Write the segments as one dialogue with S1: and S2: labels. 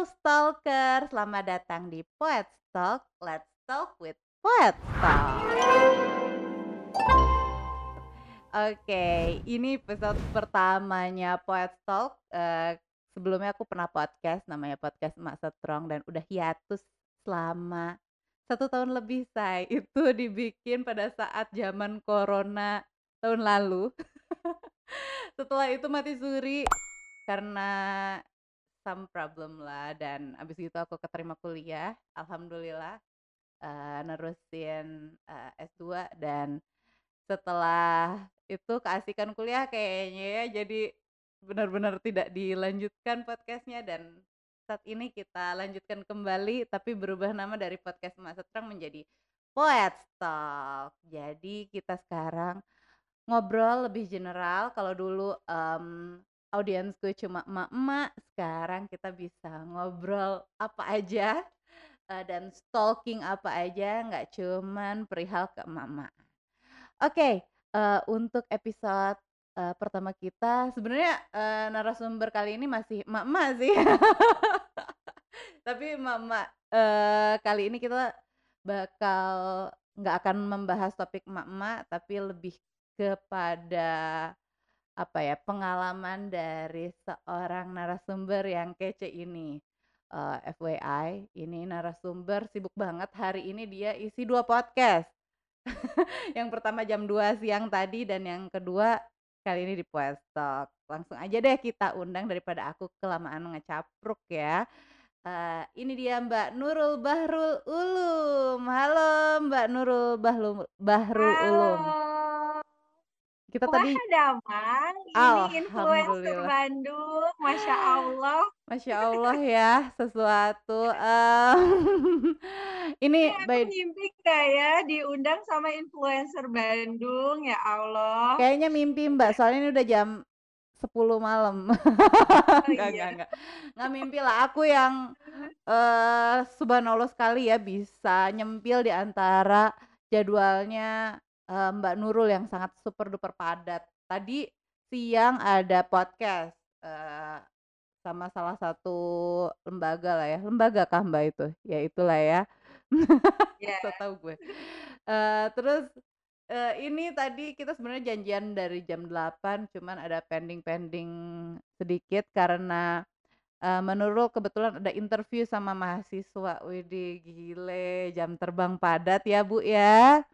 S1: Stalker, selamat datang di Poet Talk. Let's talk with Poet Talk. Oke, ini episode pertamanya Poet Talk. Uh, sebelumnya aku pernah podcast, namanya podcast Mak Strong dan udah hiatus selama satu tahun lebih say. Itu dibikin pada saat zaman corona tahun lalu. Setelah itu mati suri karena some problem lah dan abis itu aku keterima kuliah alhamdulillah uh, nerusin uh, eh, S2 dan setelah itu keasikan kuliah kayaknya ya jadi benar-benar tidak dilanjutkan podcastnya dan saat ini kita lanjutkan kembali tapi berubah nama dari podcast Mas Terang menjadi Poet Talk. Jadi kita sekarang ngobrol lebih general kalau dulu um, audiensku cuma emak-emak, sekarang kita bisa ngobrol apa aja uh, dan stalking apa aja, nggak cuman perihal ke emak-emak. Oke, okay, uh, untuk episode uh, pertama kita sebenarnya uh, narasumber kali ini masih emak-emak sih. Tapi emak-emak uh, kali ini kita bakal nggak akan membahas topik emak-emak, tapi lebih kepada apa ya, pengalaman dari seorang narasumber yang kece ini. Uh, eh, FYI, ini narasumber sibuk banget hari ini dia isi dua podcast. yang pertama jam 2 siang tadi dan yang kedua kali ini di Puestok. Langsung aja deh kita undang daripada aku kelamaan ngecapruk ya. Uh, ini dia Mbak Nurul Bahrul Ulum. Halo Mbak Nurul Bahrul Bahrul Ulum.
S2: Kita Wah, tadi Damang, ini influencer Bandung, Masya Allah.
S1: Masya Allah ya, sesuatu. Um, ini
S2: ya, by... mimpi gak ya diundang sama influencer Bandung, ya Allah.
S1: Kayaknya mimpi Mbak, soalnya ini udah jam 10 malam. Oh, enggak, iya. enggak, enggak. mimpi lah. Aku yang uh, subhanallah sekali ya bisa nyempil di antara jadwalnya uh, Mbak Nurul yang sangat super duper padat. Tadi siang ada podcast uh, sama salah satu lembaga lah ya. Lembaga kah Mbak itu? Ya itulah ya. Yeah. so tahu gue. Uh, terus uh, ini tadi kita sebenarnya janjian dari jam 8 cuman ada pending-pending sedikit karena uh, menurut kebetulan ada interview sama mahasiswa. Widih gile, jam terbang padat ya Bu ya.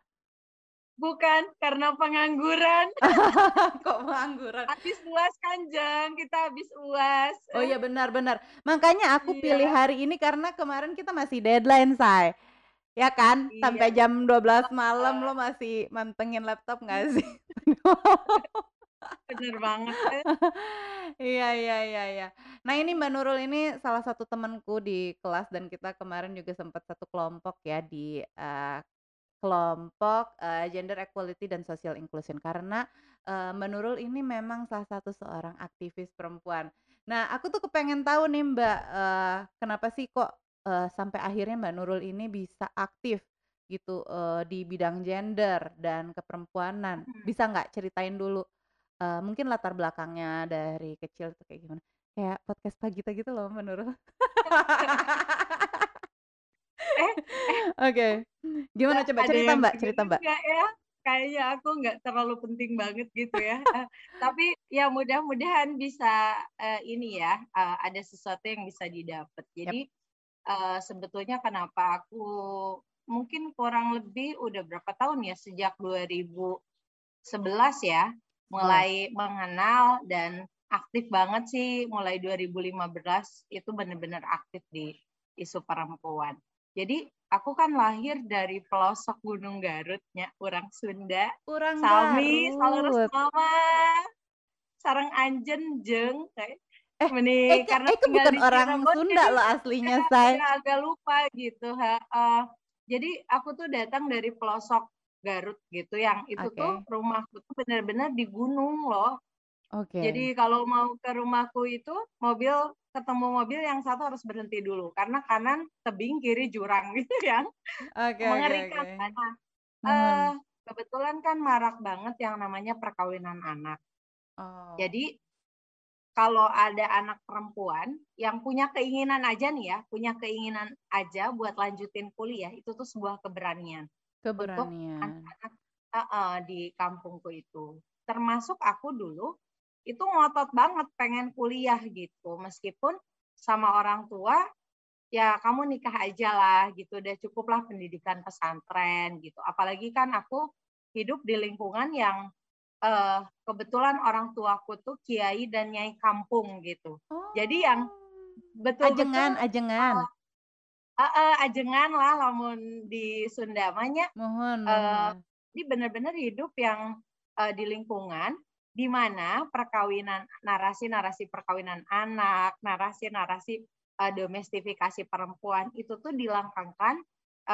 S2: Bukan, karena pengangguran.
S1: Kok pengangguran?
S2: Habis uas kan, Jang. Kita habis uas.
S1: Oh iya benar-benar. Makanya aku iya. pilih hari ini karena kemarin kita masih deadline, Say. Ya kan? Iya. Sampai jam 12 malam lo masih mantengin laptop nggak sih?
S2: Bener banget.
S1: iya, iya, iya, iya. Nah ini Mbak Nurul ini salah satu temanku di kelas dan kita kemarin juga sempat satu kelompok ya di uh, kelompok, uh, gender equality dan social inclusion karena, uh, Mbak Nurul ini memang salah satu seorang aktivis perempuan. Nah, aku tuh kepengen tahu nih Mbak, uh, kenapa sih kok, uh, sampai akhirnya Mbak Nurul ini bisa aktif gitu, uh, di bidang gender dan keperempuanan. Hmm. Bisa nggak ceritain dulu, uh, mungkin latar belakangnya dari kecil tuh kayak gimana? Kayak podcast pagi gitu loh Mbak Nurul.
S2: Eh,
S1: Oke. Gimana coba cerita Mbak, cerita Mbak.
S2: Ya, kayaknya aku nggak terlalu penting banget gitu ya. uh, tapi ya mudah-mudahan bisa uh, ini ya, uh, ada sesuatu yang bisa didapat. Jadi yep. uh, sebetulnya kenapa aku mungkin kurang lebih udah berapa tahun ya sejak 2011 ya mulai hmm. mengenal dan aktif banget sih mulai 2015 itu benar-benar aktif di isu perempuan. Jadi aku kan lahir dari pelosok Gunung Garutnya, orang Sunda.
S1: Orang
S2: Sami, Salurus Mama, Sarang Anjen, Jeng, kayak
S1: Eh, Meni, eh, karena eh, itu bukan orang Cirebon, Sunda loh aslinya, saya.
S2: Agak lupa gitu. Ha. Uh, jadi aku tuh datang dari pelosok Garut gitu, yang itu okay. tuh rumahku tuh benar-benar di gunung loh. Oke. Okay. Jadi kalau mau ke rumahku itu mobil ketemu mobil yang satu harus berhenti dulu karena kanan tebing kiri jurang gitu yang okay, mengerikan. Okay, okay. Nah, hmm. uh, kebetulan kan marak banget yang namanya perkawinan anak. Oh. Jadi kalau ada anak perempuan yang punya keinginan aja nih ya, punya keinginan aja buat lanjutin kuliah, itu tuh sebuah keberanian untuk
S1: Keberanian.
S2: anak-anak heeh, di kampungku itu. Termasuk aku dulu, itu ngotot banget pengen kuliah gitu, meskipun sama orang tua, ya kamu nikah aja lah gitu, udah cukuplah pendidikan pesantren gitu. Apalagi kan aku hidup di lingkungan yang eh, kebetulan orang tuaku tuh kiai dan nyai kampung gitu. Jadi yang
S1: Oh.
S2: betul-betul
S1: Ajengan ajengan.
S2: eh, eh, eh, ajengan lah lamun di Sunda mah nya,
S1: Mohon
S2: eh,
S1: mohon.
S2: ini benar-benar hidup yang eh, di lingkungan di mana perkawinan narasi-narasi perkawinan anak, narasi-narasi eh, domestifikasi perempuan itu tuh dilangkangkan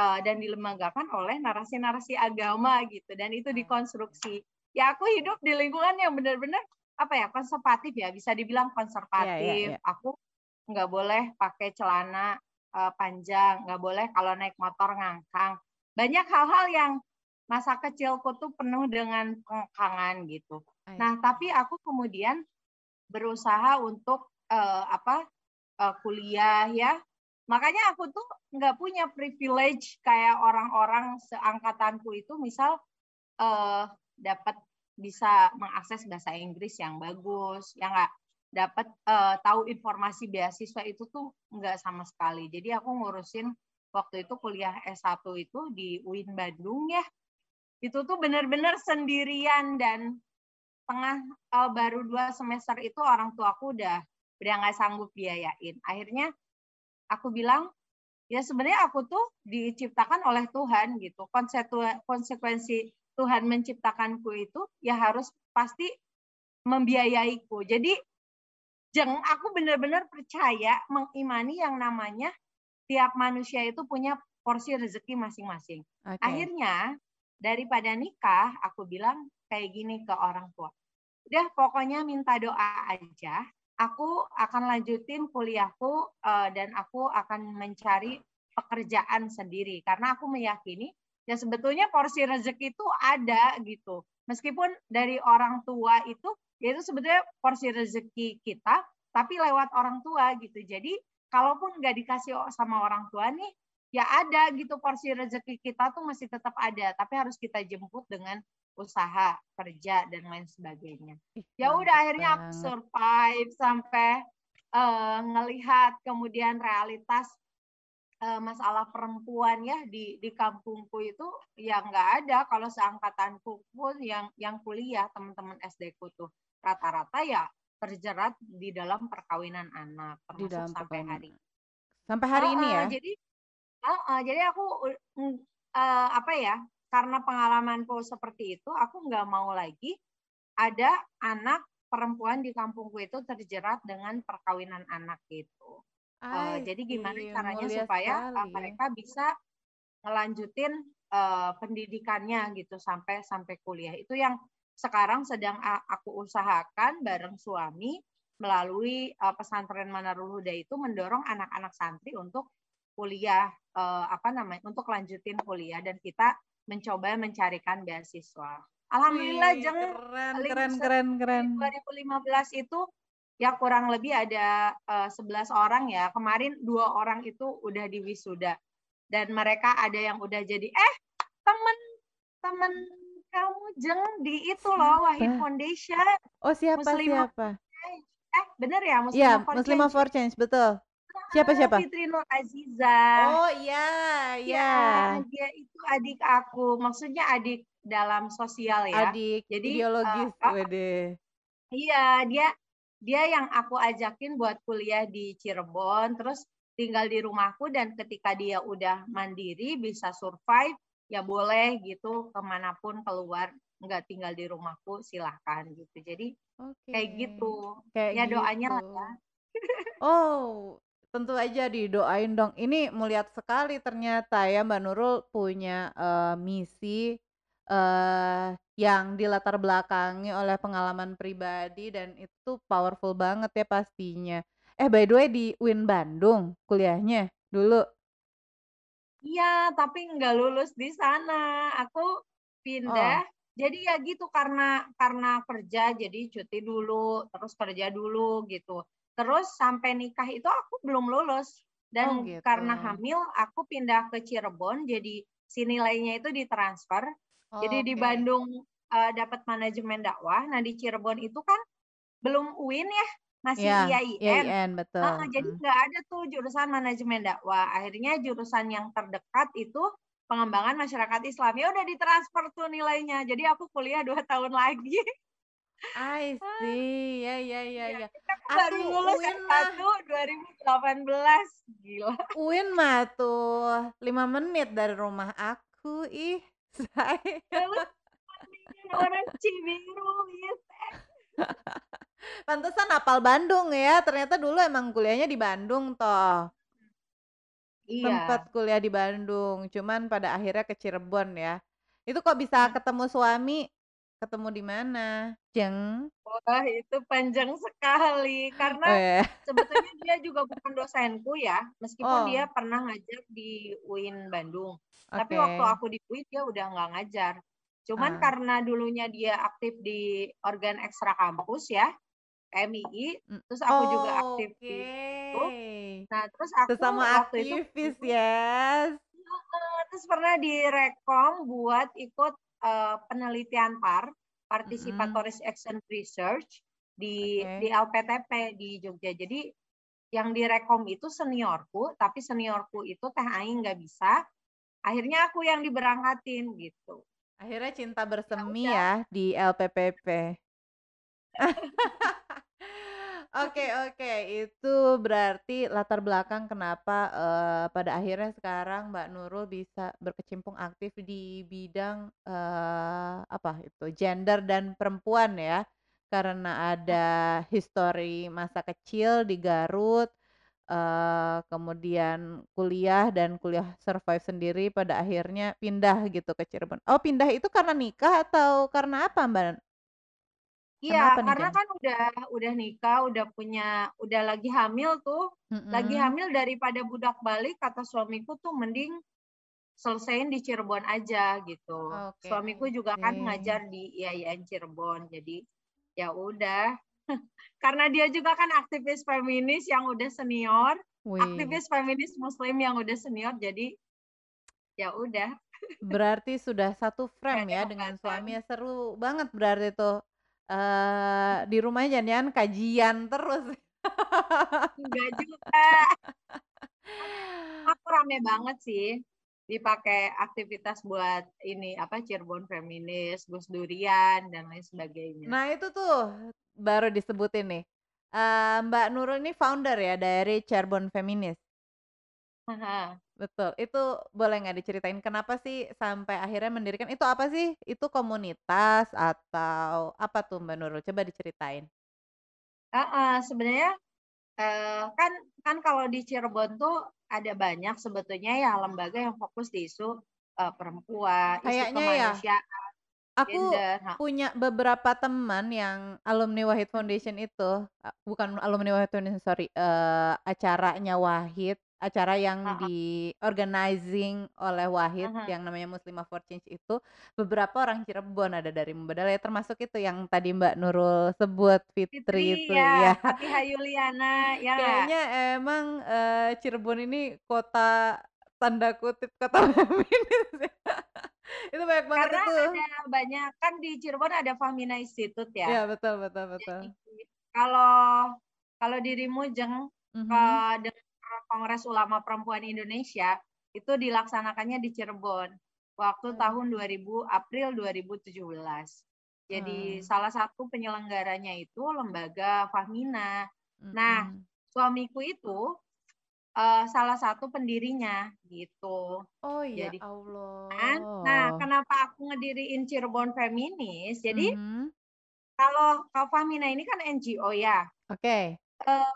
S2: eh, dan dilembagakan oleh narasi-narasi agama gitu dan itu
S1: Hmm.
S2: dikonstruksi. Ya aku hidup di lingkungan yang benar-benar apa ya konservatif ya bisa dibilang
S1: Iya iya
S2: konservatif.
S1: iya.
S2: Aku nggak boleh pakai celana eh, panjang, nggak boleh kalau naik motor ngangkang. Banyak hal-hal yang masa kecilku tuh penuh dengan pengekangan gitu. Nah, tapi aku kemudian berusaha untuk eh, apa eh, kuliah ya. Makanya aku tuh nggak punya privilege kayak orang-orang seangkatanku itu, misal eh, dapat bisa mengakses bahasa Inggris yang bagus, ya nggak dapat eh, tahu informasi beasiswa itu tuh nggak sama sekali. Jadi aku ngurusin waktu itu kuliah S1 itu di UIN Bandung ya. Itu tuh benar-benar sendirian dan tengah eh, baru dua semester itu orang tuaku udah udah nggak sanggup biayain. Akhirnya aku bilang ya sebenarnya aku tuh diciptakan oleh Tuhan gitu. Konsekuen- Konsekuensi Tuhan menciptakanku itu ya harus pasti membiayaiku. Jadi jeng aku benar-benar percaya mengimani yang namanya tiap manusia itu punya porsi rezeki masing-masing.
S1: Oke.
S2: Akhirnya daripada nikah, aku bilang kayak gini ke orang tua. Udah pokoknya minta doa aja. Aku akan lanjutin kuliahku eh, dan aku akan mencari pekerjaan sendiri karena aku meyakini ya sebetulnya porsi rezeki itu ada gitu. Meskipun dari orang tua itu ya itu sebetulnya porsi rezeki kita tapi lewat orang tua gitu. Jadi kalaupun nggak dikasih sama orang tua nih ya ada gitu porsi rezeki kita tuh masih tetap ada tapi harus kita jemput dengan usaha kerja dan lain sebagainya. Ya udah akhirnya aku survive sampai eh, ngelihat kemudian realitas eh, masalah perempuan ya di di kampungku itu ya nggak ada. Kalau seangkatanku pun yang yang kuliah teman-teman SD ku tuh rata-rata ya terjerat di dalam perkawinan anak
S1: Di
S2: termasuk
S1: dalam
S2: sampai hari
S1: Sampai hari ini ya?
S2: jadi Heeh, jadi aku mm, eh, apa ya? Karena pengalamanku seperti itu, aku nggak mau lagi ada anak perempuan di kampungku itu terjerat dengan perkawinan anak gitu. Eh,
S1: I
S2: jadi gimana
S1: see,
S2: caranya supaya eh,
S1: sekali.
S2: mereka bisa ngelanjutin eh, pendidikannya gitu sampai sampai kuliah. Itu yang sekarang sedang aku usahakan bareng suami melalui eh, pesantren Manarul Huda itu mendorong anak-anak santri untuk kuliah eh, apa namanya untuk lanjutin kuliah dan kita mencoba mencarikan beasiswa. Alhamdulillah
S1: Wih,
S2: jeng
S1: keren keren keren keren.
S2: 2015 itu ya kurang lebih ada eh, 11 orang ya. Kemarin dua orang itu udah di wisuda dan mereka ada yang udah jadi eh temen temen kamu jeng di itu loh Wahid? Foundation
S1: Oh siapa
S2: Muslimah
S1: siapa?
S2: eh bener ya
S1: Iya,
S2: Muslimah for
S1: Muslimah
S2: Change
S1: for Change, betul. Siapa siapa?
S2: Fitri Nur Aziza
S1: Oh iya, iya.
S2: ya dia itu adik aku maksudnya adik dalam sosial ya
S1: Adik
S2: jadi
S1: ideologis,
S2: oh,
S1: wede.
S2: Iya, dia dia yang aku ajakin buat kuliah di Cirebon, terus tinggal di rumahku dan ketika dia udah mandiri bisa survive, ya boleh gitu ke mana pun keluar, nggak tinggal di rumahku silahkan gitu. Jadi
S1: Oke.
S2: kayak gitu.
S1: Kayak
S2: Ya doanya lah
S1: gitu.
S2: ya.
S1: Oh, tentu aja didoain dong. Ini melihat sekali ternyata ya Mbak Nurul punya eh, misi eh yang dilatar belakangi oleh pengalaman pribadi dan itu powerful banget ya pastinya. Eh by the way di UIN Bandung kuliahnya dulu.
S2: Iya, tapi nggak lulus di sana. Aku
S1: Oh,
S2: pindah jadi ya gitu karena karena kerja jadi cuti dulu, terus kerja dulu gitu. Terus sampai nikah itu aku belum lulus dan
S1: Oh, gitu.
S2: karena hamil aku pindah ke Cirebon jadi si nilainya itu ditransfer. Jadi di
S1: Oke.
S2: Bandung uh, dapat manajemen dakwah. Nah di Cirebon itu kan belum UIN ya, masih
S1: Iya,
S2: IAIN.
S1: IAIN, betul.
S2: Heeh, jadi
S1: Mm.
S2: nggak ada tuh jurusan manajemen dakwah. Akhirnya jurusan yang terdekat itu pengembangan masyarakat Islam. Ya udah ditransfer tuh nilainya. Jadi aku kuliah dua tahun lagi.
S1: I see. Ya, ya, ya,
S2: Iya,
S1: ya.
S2: aku
S1: Aku
S2: baru lulus
S1: UIN mah,
S2: S1 2018. Gila.
S1: UIN mah tuh 5 menit dari rumah aku. Ih, say.
S2: Lalu orang Cibiru, iya.
S1: Pantesan apal Bandung ya. Ternyata dulu emang kuliahnya di Bandung toh.
S2: Iya.
S1: Sempat kuliah di Bandung, cuman pada akhirnya ke Cirebon ya. Itu kok bisa
S2: Hmm.
S1: ketemu suami? Ketemu di mana? Jeng?
S2: Wah, itu panjang sekali.
S1: Oh
S2: Karena
S1: ya.
S2: sebetulnya dia juga bukan dosenku ya, meskipun dia
S1: Oh,
S2: pernah ngajar di UIN Bandung. Tapi
S1: oke.
S2: waktu aku di UIN dia udah nggak ngajar. Cuman
S1: Ah,
S2: karena dulunya dia aktif di organ ekstra kampus ya, MII,
S1: mm.
S2: terus aku juga aktif
S1: Oke.
S2: di itu. Nah, terus aku
S1: Sesama
S2: waktu itu
S1: aktivis yes.
S2: Heeh, terus pernah direkom buat ikut eh, penelitian PAR. Participatory Action Research di
S1: Oke.
S2: di LPTP di Jogja. Jadi yang direkom itu seniorku, tapi seniorku itu teh aing nggak bisa. Akhirnya aku yang diberangkatin gitu.
S1: Akhirnya cinta
S2: Ya
S1: bersemi
S2: udah.
S1: ya di LPPP. Oke, oke. Itu berarti latar belakang kenapa eh, pada akhirnya sekarang Mbak Nurul bisa berkecimpung aktif di bidang eh, apa itu gender dan perempuan ya. Karena ada histori masa kecil di Garut, eh, kemudian kuliah dan kuliah survive sendiri pada akhirnya pindah gitu ke Cirebon. Oh, pindah itu karena nikah atau karena apa, Mbak?
S2: Iya,
S1: nih,
S2: karena kan udah udah nikah, udah punya, udah lagi hamil tuh, lagi
S1: Mm-mm.
S2: hamil daripada budak balik kata suamiku tuh mending selesaiin di Cirebon aja gitu.
S1: Oke,
S2: Suamiku juga kan
S1: see.
S2: ngajar di IAIN Cirebon, jadi ya udah. Karena dia juga kan aktivis feminis yang udah senior,
S1: Wih,
S2: aktivis feminis muslim yang udah senior, jadi ya udah
S1: berarti sudah satu frame ya dengan
S2: hambatan.
S1: suami ya seru banget berarti tuh. Eh di rumahnya jangan-jangan kajian terus.
S2: Enggak juga. Aku rame banget sih dipakai aktivitas buat ini apa Cirebon feminis, Gus Durian dan lain sebagainya.
S1: Nah, itu tuh baru disebutin nih. Eh, Mbak Nurul ini founder ya dari Cirebon Feminis. Betul. Itu boleh nggak diceritain kenapa sih sampai akhirnya mendirikan itu apa sih? Itu komunitas atau apa tuh Mbak Nurul? Coba diceritain.
S2: Heeh, sebenarnya eh, kan kan kalau di Cirebon tuh ada banyak sebetulnya ya lembaga yang fokus di isu eh, perempuan, isu
S1: Kayaknya ya,
S2: kemanusiaan,
S1: aku
S2: gender.
S1: Punya beberapa teman yang alumni Wahid Foundation itu, a- bukan alumni Wahid Foundation, sorry, eh, acaranya Wahid, acara yang
S2: ha,
S1: di organizing oleh Wahid
S2: ha.
S1: yang namanya Muslimah for Change itu beberapa orang Cirebon ada dari ya termasuk itu yang tadi Mbak Nurul sebut Fitri
S2: Fitri
S1: itu
S2: ya,
S1: ya.
S2: Fatihah Yuliana ya nggak?
S1: Kayaknya emang eh, Cirebon ini kota tanda kutip kota feminis ya. Itu banyak banget
S2: Karena
S1: itu.
S2: ada banyak kan di Cirebon ada Famina Institute ya.
S1: Iya betul betul betul.
S2: Jadi kalau kalau dirimu jeng ke
S1: Mhm.
S2: dengan Kongres Ulama Perempuan Indonesia itu dilaksanakannya di Cirebon waktu
S1: Oh.
S2: tahun 2000 April 2017. Jadi
S1: Hmm.
S2: salah satu penyelenggaranya itu lembaga Fahmina. Nah,
S1: Mhm.
S2: suamiku itu eh, salah satu pendirinya gitu.
S1: Oh ya
S2: Jadi kan, nah
S1: Allah.
S2: kenapa aku ngediriin Cirebon Feminis? Jadi
S1: Mhm.
S2: kalau Fahmina ini kan NGO ya.
S1: Oke.
S2: Eh,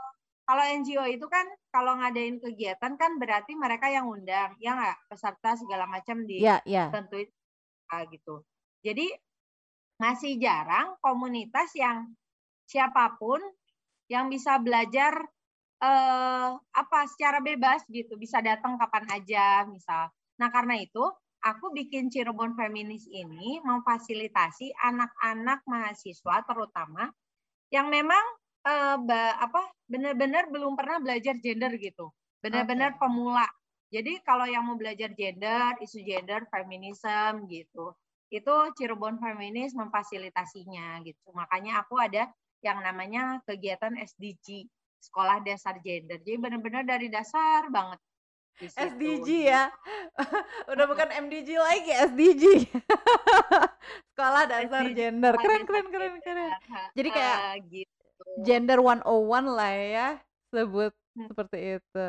S2: kalau NGO itu kan kalau ngadain kegiatan kan berarti mereka yang undang, ya nggak? Peserta segala macam
S1: Ya ya.
S2: ditentuin ah, gitu. Jadi masih jarang komunitas yang siapa pun yang bisa belajar eh, apa secara bebas gitu, bisa datang kapan aja misal. Nah karena itu aku bikin Cirebon Feminis ini memfasilitasi anak-anak mahasiswa terutama yang memang uh, apa benar-benar belum pernah belajar gender gitu. Benar-benar okay. pemula. Jadi kalau yang mau belajar gender, isu gender, feminisme gitu, itu Cirebon Feminis memfasilitasinya gitu. Makanya aku ada yang namanya kegiatan SDG, Sekolah Dasar Gender. Jadi benar-benar dari dasar banget.
S1: SDG ya. Udah bukan MDG lagi, SDG. Sekolah Dasar SDG. Gender. Keren keren keren keren. Jadi kayak uh, gitu. Gender 101 lah ya sebut hmm. seperti itu.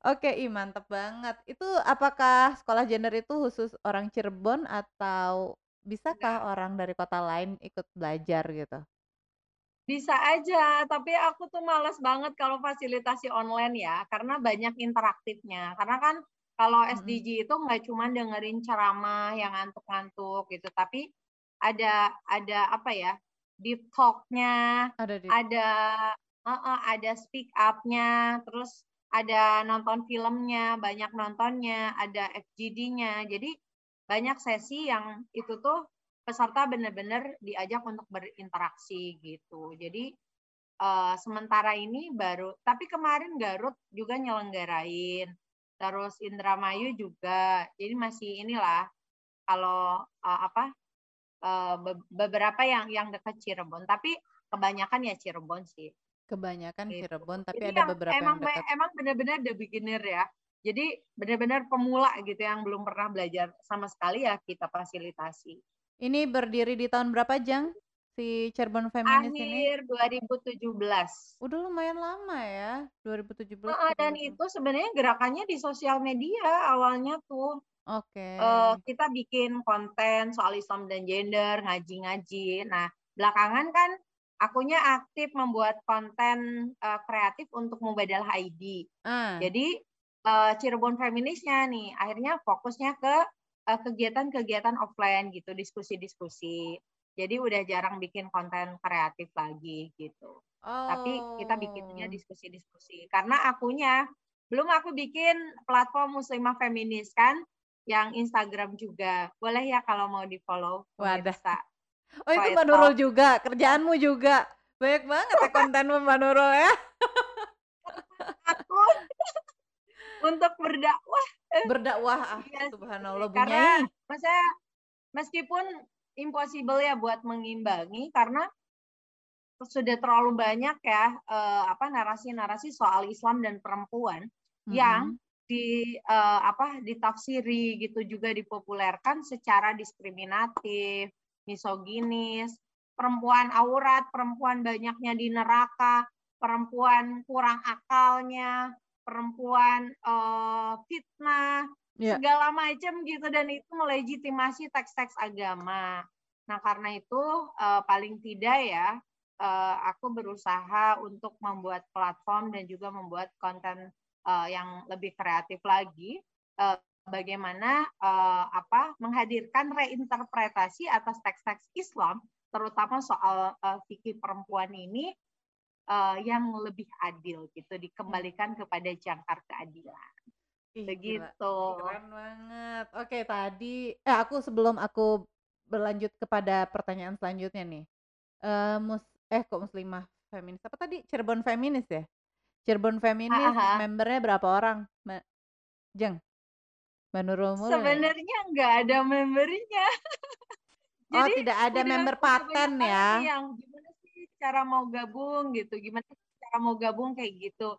S1: Oke, ih mantep banget. Itu apakah sekolah gender itu khusus orang Cirebon atau bisakah orang dari kota lain ikut belajar gitu?
S2: Bisa aja, tapi aku tuh males banget kalau fasilitasi online ya, karena banyak interaktifnya. Karena kan kalau SDG itu nggak cuma dengerin ceramah yang ngantuk-ngantuk gitu, tapi ada ada apa ya? Deep talk-nya,
S1: Ada di
S2: ada uh, uh, ada speak up-nya, terus ada nonton filmnya, banyak nontonnya, ada FGD-nya. Jadi banyak sesi yang itu tuh peserta benar-benar diajak untuk berinteraksi gitu. Jadi uh, sementara ini baru, tapi kemarin Garut juga nyelenggarain, terus Indramayu juga. Jadi masih inilah kalau uh, apa uh, beberapa yang yang dekat Cirebon, tapi kebanyakan ya Cirebon sih.
S1: Kebanyakan gitu. Cirebon, tapi Jadi ada yang beberapa
S2: emang
S1: yang dekat.
S2: emang benar-benar the beginner ya. Jadi benar-benar pemula gitu yang belum pernah belajar sama sekali ya kita fasilitasi.
S1: Ini berdiri di tahun berapa, Jang? Si Cirebon Feminis
S2: ini? Akhir 2017.
S1: Udah lumayan lama ya, 2017.
S2: Uh, dan itu sebenarnya gerakannya di sosial media awalnya tuh.
S1: Oke. Okay.
S2: Uh, kita bikin konten soal Islam dan gender, ngaji-ngaji. Nah, belakangan kan akunya aktif membuat konten uh, kreatif untuk Mubadalah ID. Uh. Jadi uh, Cirebon Feminisnya nih akhirnya fokusnya ke kegiatan-kegiatan offline gitu, diskusi-diskusi. Jadi udah jarang bikin konten kreatif lagi gitu. Oh. Tapi kita bikinnya oh. diskusi-diskusi. Karena akunya belum aku bikin platform Muslimah Feminis kan yang Instagram juga. Boleh ya kalau mau di-follow.
S1: Wadah. Oh itu Mbak Nurul juga, kerjaanmu juga. Banyak banget ya kontenmu Mbak Nurul ya.
S2: Aku untuk berdakwah.
S1: Berdakwah, ah, yes. subhanallah
S2: Karena masa meskipun impossible ya buat mengimbangi karena sudah terlalu banyak ya eh, apa narasi-narasi soal Islam dan perempuan mm-hmm. yang di uh, apa ditafsiri gitu juga dipopulerkan secara diskriminatif misoginis, perempuan aurat, perempuan banyaknya di neraka, perempuan kurang akalnya, perempuan uh, fitnah, yeah. segala macam gitu dan itu melegitimasi teks-teks agama. Nah karena itu uh, paling tidak ya uh, aku berusaha untuk membuat platform dan juga membuat konten uh, yang lebih kreatif lagi uh, bagaimana uh, apa menghadirkan reinterpretasi atas teks-teks Islam terutama soal uh, fikih perempuan ini uh, yang lebih adil gitu dikembalikan kepada jangkar keadilan. Ih, Begitu.
S1: Keren banget. Oke, tadi eh aku sebelum aku berlanjut kepada pertanyaan selanjutnya nih. Uh, mus eh kok muslimah feminis apa tadi? Cirebon feminis ya? Cirebon feminis Aha. membernya berapa orang? Mbak Jeng? Mbak Nurul
S2: Mulya? Sebenarnya nggak ada membernya.
S1: oh, tidak ada member paten ya?
S2: Yang gimana sih cara mau gabung gitu? Gimana sih cara mau gabung kayak gitu?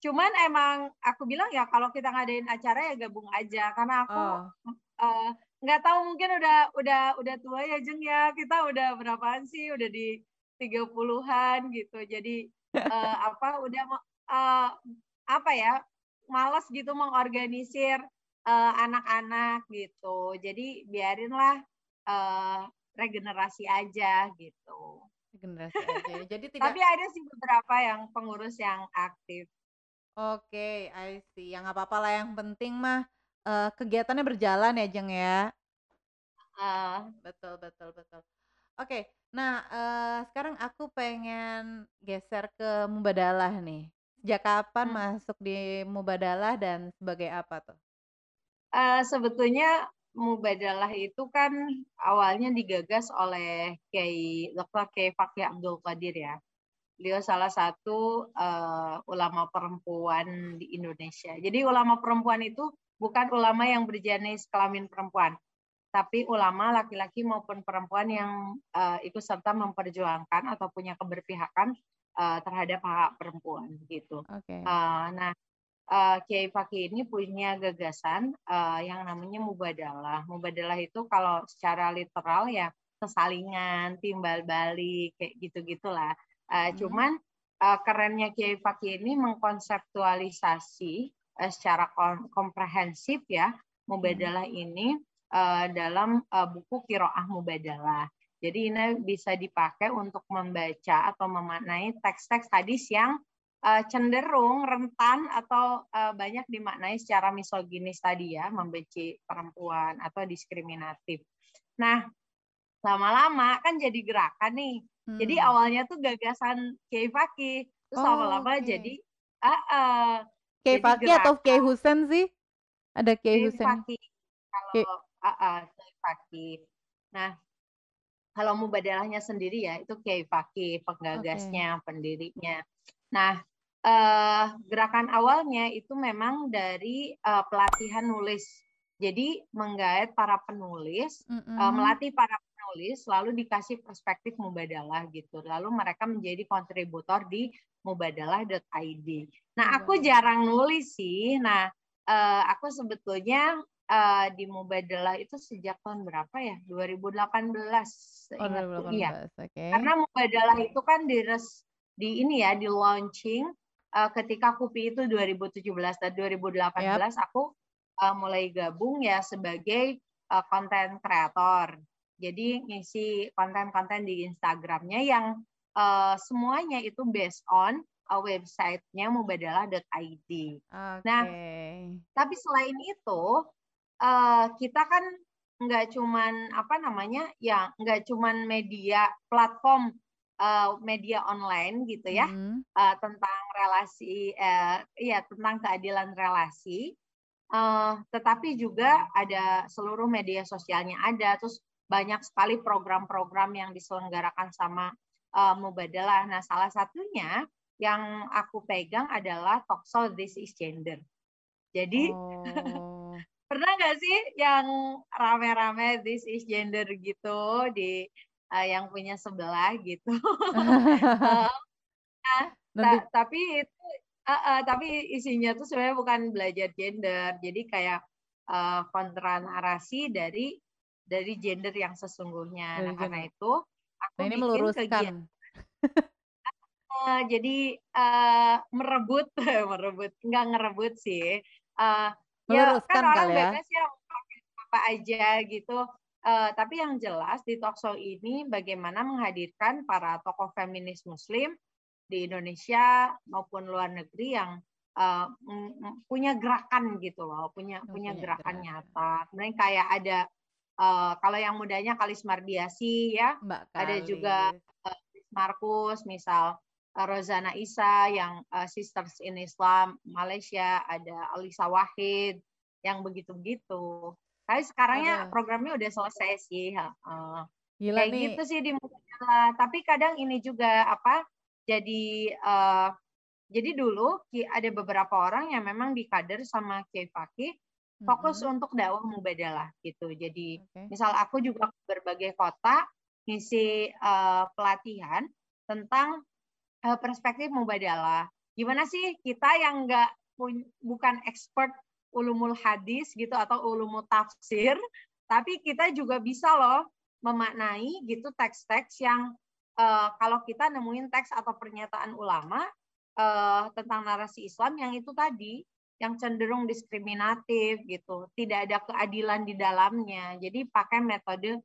S2: Cuman emang aku bilang ya kalau kita ngadain acara ya gabung aja karena aku oh. uh, nggak tahu mungkin udah udah udah tua ya Jeng ya. Kita udah berapaan sih? Udah di tiga puluhan gitu. Jadi uh, apa udah uh, apa ya? Males gitu mengorganisir uh, anak-anak gitu. Jadi biarinlah uh, regenerasi aja gitu.
S1: Regenerasi aja. Ya. Jadi tidak.
S2: Tapi ada sih beberapa yang pengurus yang aktif.
S1: Oke, I see. Yang apa-apa lah yang penting mah uh, kegiatannya berjalan ya, Jeng ya. Uh, betul, betul, betul. Oke, nah uh, sekarang aku pengen geser ke Mubadalah nih. Sejak kapan hmm. masuk di Mubadalah dan sebagai apa tuh?
S2: uh, sebetulnya Mubadalah itu kan awalnya digagas oleh Kiai Dr. Kiai Fakih Abdul Qadir ya. Beliau salah satu uh, ulama perempuan di Indonesia. Jadi ulama perempuan itu bukan ulama yang berjenis kelamin perempuan, tapi ulama laki-laki maupun perempuan yang uh, ikut serta memperjuangkan atau punya keberpihakan uh, terhadap hak perempuan gitu. Okay. Uh, nah uh, Kiai Fakih ini punya gagasan uh, yang namanya mubadalah. Mubadalah itu kalau secara literal ya kesalingan, timbal balik, kayak gitu-gitulah. Uh, hmm. Cuman uh, kerennya Kiai Fakih ini mengkonseptualisasi uh, secara kom komprehensif ya mubadalah hmm. ini uh, dalam uh, buku Kiroah Mubadalah. Jadi ini bisa dipakai untuk membaca atau memaknai teks-teks hadis yang uh, cenderung rentan atau uh, banyak dimaknai secara misoginis tadi ya, membenci perempuan atau diskriminatif. Nah, lama-lama kan jadi gerakan nih. Hmm. Jadi awalnya tuh gagasan Kiai Fakih, terus lama-lama okay. jadi uh, uh,
S1: Kiai Fakih atau Kiai Husen sih? Ada Kiai Husen.
S2: Fakih. Kalau uh, uh, Kiai Fakih. Nah, kalau mubadalahnya sendiri ya itu Kiai Fakih, penggagasnya, okay. pendirinya. Nah, uh, gerakan awalnya itu memang dari uh, pelatihan nulis. Jadi menggait para penulis, mm -hmm. uh, melatih para penulis, lalu dikasih perspektif mubadalah gitu. Lalu mereka menjadi kontributor di mubadalah.id. Nah, aku jarang nulis sih. Nah, uh, aku sebetulnya uh, di Mubadalah itu sejak tahun berapa ya? 2018. Oh, 2018. Iya. Okay. Karena Mubadalah itu kan di di ini ya, di launching uh, ketika Kupi itu 2017 dan 2018 yep. aku mulai gabung ya sebagai konten uh, kreator. Jadi ngisi konten-konten di Instagramnya yang uh, semuanya itu based on uh, websitenya mubadalah.id. Okay. Nah, tapi selain itu uh, kita kan nggak cuman apa namanya ya nggak cuman media platform uh, media online gitu ya hmm. uh, tentang relasi uh, ya tentang keadilan relasi uh, tetapi juga ada seluruh media sosialnya ada terus banyak sekali program-program yang diselenggarakan sama uh, Mubadalah. Nah, salah satunya yang aku pegang adalah Talkshow This is Gender. Jadi oh. pernah nggak sih yang rame-rame This is Gender gitu di uh, yang punya sebelah gitu. uh, nah, ta tapi itu uh, uh, tapi isinya tuh sebenarnya bukan belajar gender. Jadi kayak uh, kontra narasi dari dari gender yang sesungguhnya. nah, karena itu aku
S1: nah, ini bikin meluruskan.
S2: uh, jadi uh, merebut merebut nggak ngerebut sih. Uh, ya kan orang ya. bebas ya apa aja gitu Uh, tapi yang jelas di talkshow ini bagaimana menghadirkan para tokoh feminis Muslim di Indonesia maupun luar negeri yang uh, punya gerakan gitu loh, punya oh, punya gerakan nyata. Kemudian kayak ada uh, kalau yang mudanya Kalis Mardiasi ya, Mbak ada juga uh, Markus, misal uh, Rozana Isa yang uh, Sisters in Islam Malaysia, ada Alisa Wahid yang begitu-begitu. Tapi sekarangnya Aduh. programnya udah selesai sih. Uh, Gila kayak nih. gitu sih di Mubadalah. Tapi kadang ini juga apa? Jadi uh, jadi dulu ada beberapa orang yang memang dikader sama Kiai Fakih fokus mm-hmm. untuk dakwah mubadalah gitu. Jadi okay. misal aku juga berbagai kota ngisi uh, pelatihan tentang uh, perspektif mubadalah. Gimana sih kita yang nggak bukan expert ulumul hadis gitu atau ulumul tafsir, tapi kita juga bisa loh memaknai gitu teks-teks yang uh, kalau kita nemuin teks atau pernyataan ulama uh, tentang narasi Islam yang itu tadi yang cenderung diskriminatif gitu, tidak ada keadilan di dalamnya. Jadi pakai metode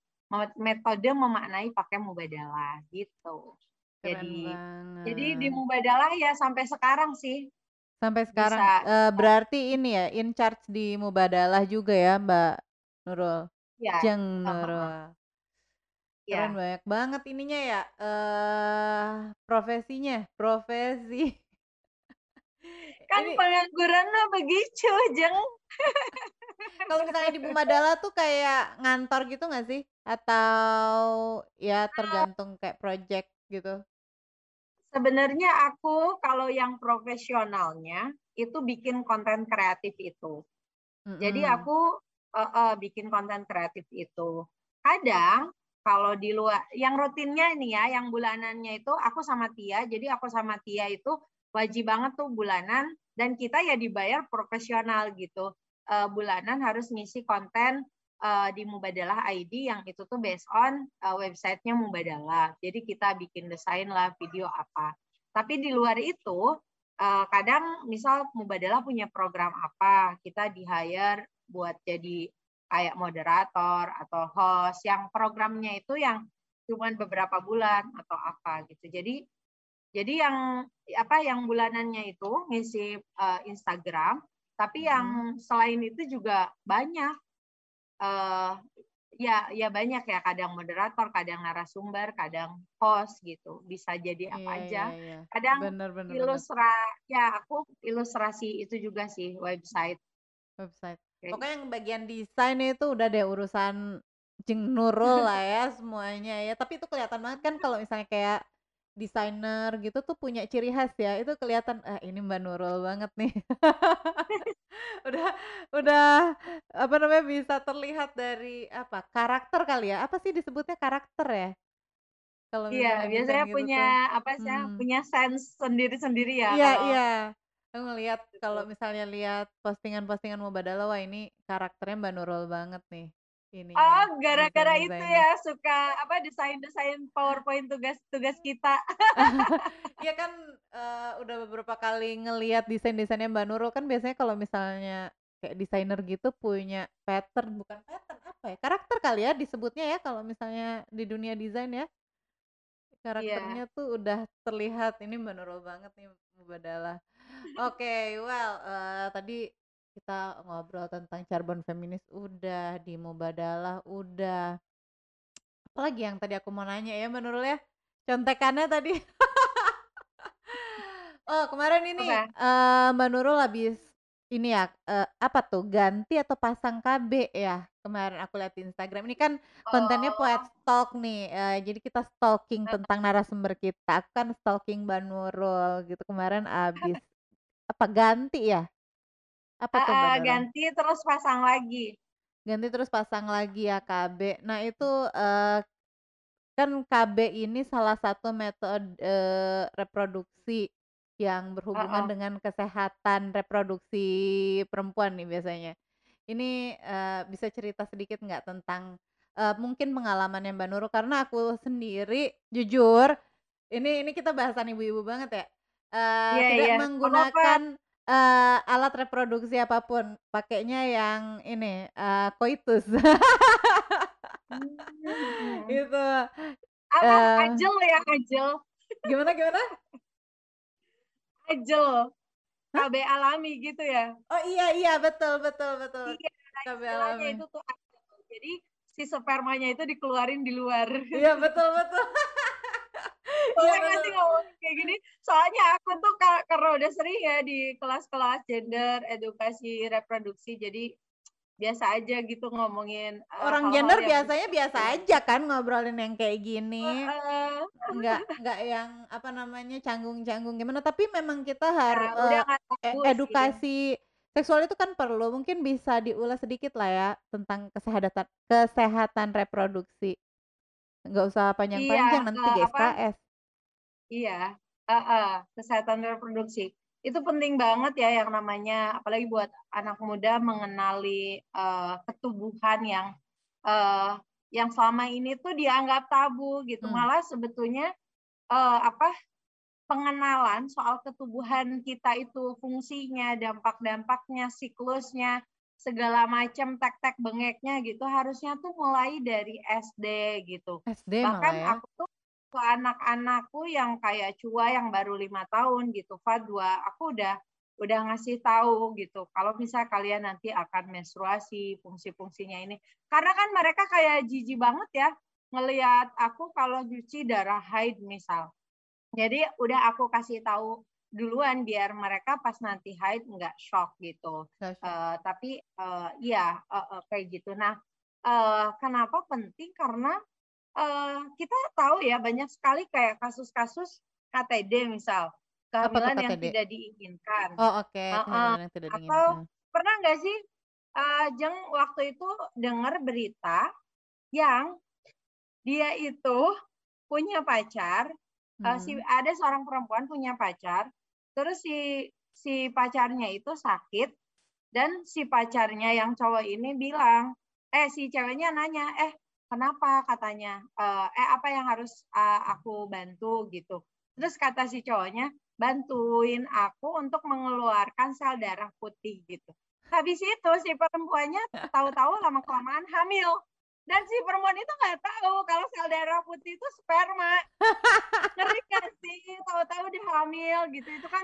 S2: metode memaknai pakai mubadalah gitu. Keren jadi banget. jadi di mubadalah ya sampai sekarang sih
S1: Sampai sekarang, Bisa. uh, berarti ini ya, in charge di Mubadalah juga ya, Mbak Nurul?
S2: Iya,
S1: Jeng Nurul. Iya. Keren banyak banget ininya ya, uh, profesinya, profesi.
S2: Kan Ini pengangguran mah begitu, Jeng.
S1: Kalau misalnya di Bumadala tuh kayak ngantor gitu nggak sih? Atau ya tergantung kayak project gitu?
S2: Sebenarnya aku kalau yang profesionalnya itu bikin konten kreatif itu. Jadi
S1: Mhm.
S2: aku uh, uh, bikin konten kreatif itu. Kadang kalau di luar yang rutinnya nih ya, yang bulanannya itu aku sama Tia. Jadi aku sama Tia itu wajib banget tuh bulanan dan kita ya dibayar profesional gitu. Uh, bulanan harus ngisi konten uh, di Mubadalah ID yang itu tuh based on uh, websitenya Mubadalah. Jadi kita bikin desain lah video apa. Tapi di luar itu uh, kadang misal Mubadalah punya program apa, kita di hire buat jadi kayak moderator atau host yang programnya itu yang cuma beberapa bulan atau apa gitu. Jadi jadi yang apa yang bulanannya itu ngisi uh, Instagram, tapi yang selain itu juga banyak uh, ya ya banyak ya kadang moderator, kadang narasumber, kadang host gitu. Bisa jadi apa
S1: Iya,
S2: aja.
S1: iya, iya.
S2: Kadang
S1: Bener, bener, bener.
S2: ilustra ya aku ilustrasi itu juga sih website.
S1: Website.
S2: Kayak
S1: Pokoknya yang bagian desain itu udah deh urusan Jeng Nurul lah ya semuanya ya. Tapi itu kelihatan banget kan kalau misalnya kayak desainer gitu tuh punya ciri khas ya. Itu kelihatan ah ini Mbak Nurul banget nih. udah udah apa namanya bisa terlihat dari apa? Karakter kali ya. Apa sih disebutnya karakter ya? Kalau
S2: Iya, biasanya
S1: gitu
S2: punya
S1: tuh.
S2: apa sih ya,
S1: Hmm.
S2: punya sense sendiri-sendiri ya
S1: Iya,
S2: kalau
S1: iya. Aku ngelihat kalau misalnya lihat postingan-postingan Mubadala, wah ini karakternya Mbak Nurul banget nih ininya,
S2: Oh, gara-gara itu ya suka apa desain-desain PowerPoint tugas-tugas kita.
S1: Iya kan eh, udah beberapa kali ngelihat desain-desainnya Mbak Nurul kan biasanya kalau misalnya kayak desainer gitu punya pattern, bukan pattern apa ya? Karakter kali ya disebutnya ya kalau misalnya di dunia desain ya. Karakternya tuh udah terlihat ini Mbak Nurul banget nih Mubadala. Oke, well eh, tadi kita ngobrol tentang Cirebon feminis udah, di Mubadalah udah. Apalagi yang tadi aku mau nanya ya Mbak Nurul ya? Contekannya tadi. Oh, kemarin ini
S2: Apa?
S1: eh, Mbak Nurul habis ini ya eh, apa tuh ganti atau pasang KB ya? Kemarin aku lihat di Instagram. Ini kan kontennya Poet
S2: Oh,
S1: Talk nih. eh, jadi kita stalking tentang narasumber kita. Aku kan stalking Mbak Nurul gitu kemarin abis apa ganti ya? Apa tuh Mbak
S2: Heeh,
S1: Nurul?
S2: ganti terus pasang lagi.
S1: Ganti terus pasang lagi ya KB. Nah, itu eh, kan KB ini salah satu metode eh, reproduksi yang berhubungan
S2: Heeh.
S1: dengan kesehatan reproduksi perempuan nih biasanya. Ini eh, bisa cerita sedikit nggak tentang eh, mungkin pengalamannya Mbak Nurul karena aku sendiri jujur ini ini kita bahasan ibu-ibu banget ya. Eh,
S2: Iya,
S1: tidak
S2: iya. Nggak apa-apa.
S1: menggunakan eh, alat reproduksi apa pun, pakainya yang ini eh, koitus. Itu
S2: Apa?
S1: eh,
S2: Ajel ya, ajel.
S1: gimana gimana?
S2: Ajel.
S1: Hah?
S2: KB alami gitu ya.
S1: Oh iya iya betul betul betul.
S2: Iya,
S1: KB
S2: istilahnya
S1: alami.
S2: itu tuh ajel. Jadi si spermanya itu dikeluarin di luar.
S1: Iya betul betul. Iya
S2: Boleh nggak
S1: betul.
S2: sih ngomong kayak gini? Soalnya aku tuh ka- karena udah sering ya di kelas-kelas gender, edukasi, reproduksi, jadi biasa aja gitu ngomongin eh,
S1: Orang gender
S2: yang
S1: biasanya biasa aja kan ngobrolin yang kayak gini.
S2: Heeh.
S1: Nggak nggak yang apa namanya canggung-canggung gimana. Tapi memang kita harus
S2: Nah, nggak tabu sih.
S1: edukasi seksual itu kan perlu. Mungkin bisa diulas sedikit lah ya tentang kesehatan kesehatan reproduksi. Nggak usah
S2: Iya,
S1: panjang-panjang nanti
S2: eh?
S1: GSKS.
S2: Iya, heeh, kesehatan reproduksi. Itu penting banget ya yang namanya apalagi buat anak muda mengenali eh, ketubuhan yang eh, yang selama ini tuh dianggap tabu gitu.
S1: Hmm.
S2: Malah sebetulnya eh, apa pengenalan soal ketubuhan kita itu fungsinya, dampak-dampaknya, siklusnya, segala macam tek-tek bengeknya gitu harusnya tuh mulai dari SD gitu.
S1: SD malah
S2: Bahkan
S1: ya.
S2: aku tuh ke anak-anakku yang kayak Cua yang baru lima tahun gitu, Fadwa, aku udah udah ngasih tahu gitu. Kalau misal kalian nanti akan menstruasi, fungsi-fungsinya ini. Karena kan mereka kayak jijik banget ya ngelihat aku kalau nyuci darah haid misal. Jadi udah aku kasih tahu duluan biar mereka pas nanti haid nggak shock gitu. Uh, tapi uh, iya uh, uh, kayak gitu. Nah, uh, kenapa penting? Karena uh, kita tahu ya banyak sekali kayak kasus-kasus KTD misal kehamilan yang tidak diinginkan.
S1: Oh oke, okay.
S2: uh, yang tidak diinginkan. Atau pernah nggak sih uh, Jeng waktu itu dengar berita yang dia itu punya pacar, hmm. uh, si ada seorang perempuan punya pacar, terus si si pacarnya itu sakit dan si pacarnya yang cowok ini bilang, eh si ceweknya nanya, eh kenapa katanya, uh, eh apa yang harus uh, aku bantu gitu. Terus kata si cowoknya, bantuin aku untuk mengeluarkan sel darah putih gitu. Habis itu si perempuannya tahu-tahu lama kelamaan hamil. Dan si perempuan itu nggak tahu kalau sel darah putih itu sperma. Ngeri kan sih? Tahu-tahu dia hamil gitu. Itu kan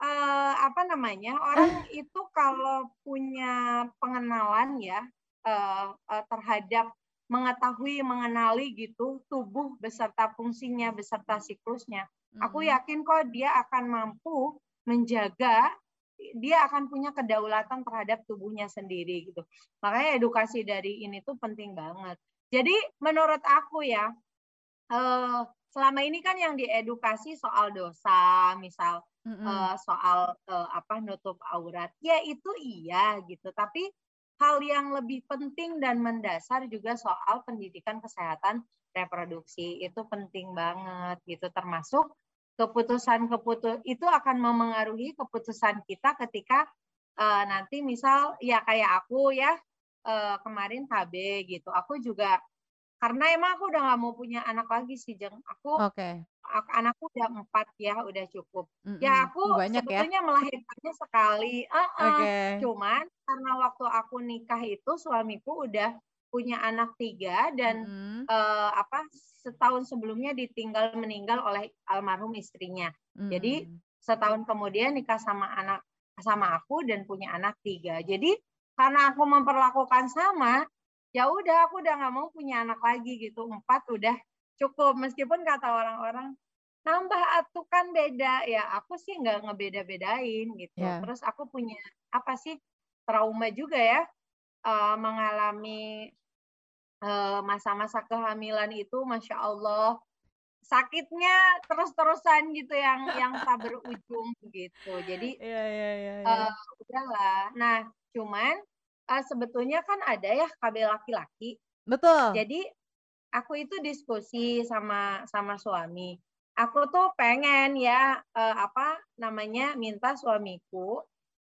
S2: uh, apa namanya? Orang itu kalau punya pengenalan ya uh, uh, terhadap mengetahui, mengenali gitu tubuh beserta fungsinya, beserta siklusnya. Aku yakin kok dia akan mampu menjaga dia akan punya kedaulatan terhadap tubuhnya sendiri gitu. Makanya edukasi dari ini tuh penting banget. Jadi menurut aku ya, eh, selama ini kan yang diedukasi soal dosa, misal mm-hmm. soal eh, apa nutup aurat, ya itu iya gitu. Tapi hal yang lebih penting dan mendasar juga soal pendidikan kesehatan reproduksi. Itu penting banget gitu, termasuk keputusan keputus itu akan memengaruhi keputusan kita ketika uh, nanti misal ya kayak aku ya uh, kemarin KB gitu. Aku juga karena emang aku udah nggak mau punya anak lagi sih jeng aku
S1: okay.
S2: anakku udah empat ya udah cukup mm -hmm. ya aku Banyak ya? sebetulnya ya? melahirkannya sekali uh -uh. Okay. cuman karena waktu aku nikah itu suamiku udah punya anak tiga dan mm -hmm. uh, apa setahun sebelumnya ditinggal meninggal oleh almarhum istrinya. Hmm. Jadi setahun kemudian nikah sama anak sama aku dan punya anak tiga. Jadi karena aku memperlakukan sama, ya udah aku udah nggak mau punya anak lagi gitu. Empat udah cukup. Meskipun kata orang-orang nambah atuh kan beda ya aku sih nggak ngebeda-bedain gitu. Yeah. Terus aku punya apa sih trauma juga ya uh, mengalami Eh, masa-masa kehamilan itu masya Allah sakitnya terus-terusan gitu yang yang tak berujung gitu jadi
S1: yeah, yeah, yeah,
S2: yeah. Uh, udahlah nah cuman uh, sebetulnya kan ada ya KB laki-laki.
S1: Betul.
S2: Jadi aku itu diskusi sama sama suami. Aku tuh pengen ya uh, apa namanya minta suamiku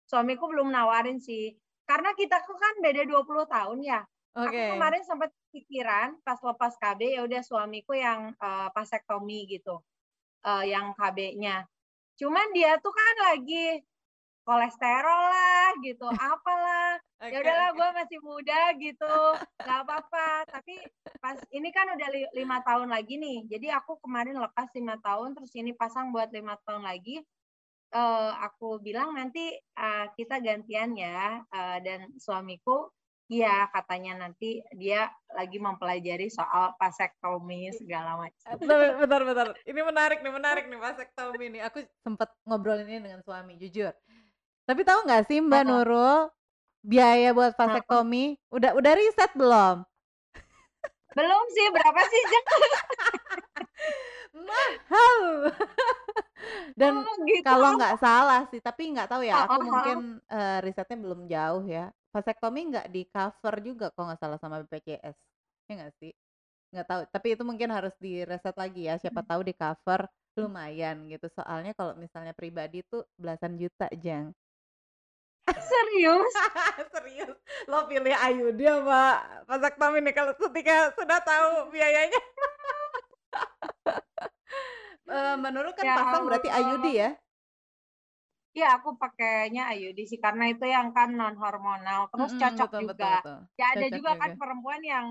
S2: suamiku belum nawarin sih. Karena kita kan beda 20 tahun ya. Okay. Aku kemarin sempat pikiran pas lepas KB ya udah suamiku yang uh, vasektomi gitu, uh, yang KB-nya. Cuman dia tuh kan lagi kolesterol lah gitu, apalah. okay, ya udahlah gue masih muda gitu, nggak apa-apa. Tapi pas ini kan udah li lima tahun lagi nih, jadi aku kemarin lepas lima tahun, terus ini pasang buat lima tahun lagi. Uh, aku bilang nanti uh, kita gantian ya, uh, dan suamiku Iya, katanya nanti dia lagi mempelajari soal vasektomi segala macam.
S1: Bentar, bentar. Ini menarik nih, menarik nih vasektomi nih. Aku sempat ngobrol ini dengan suami, jujur. Tapi tahu nggak sih Mbak Nurul, biaya buat vasektomi udah udah riset belum?
S2: Belum sih, berapa sih?
S1: Mahal. Dan oh, gitu. kalau nggak salah sih, tapi nggak tahu ya, aku mungkin uh, risetnya belum jauh ya vasektomi nggak di cover juga kalau nggak salah sama BPJS ya nggak sih nggak tahu tapi itu mungkin harus di reset lagi ya siapa hmm. tahu di cover lumayan gitu soalnya kalau misalnya pribadi tuh belasan juta jang
S2: serius?
S1: Serius. Lo pilih Ayudi apa vasektomi nih kalau ketika sudah tahu biayanya. Uh, menurut kan ya pasang berarti Ayudi ya?
S2: Iya, aku pakainya IUD sih karena itu yang kan non hormonal, terus mm -hmm, cocok betul, juga. Betul, betul. Ya ada juga kan perempuan yang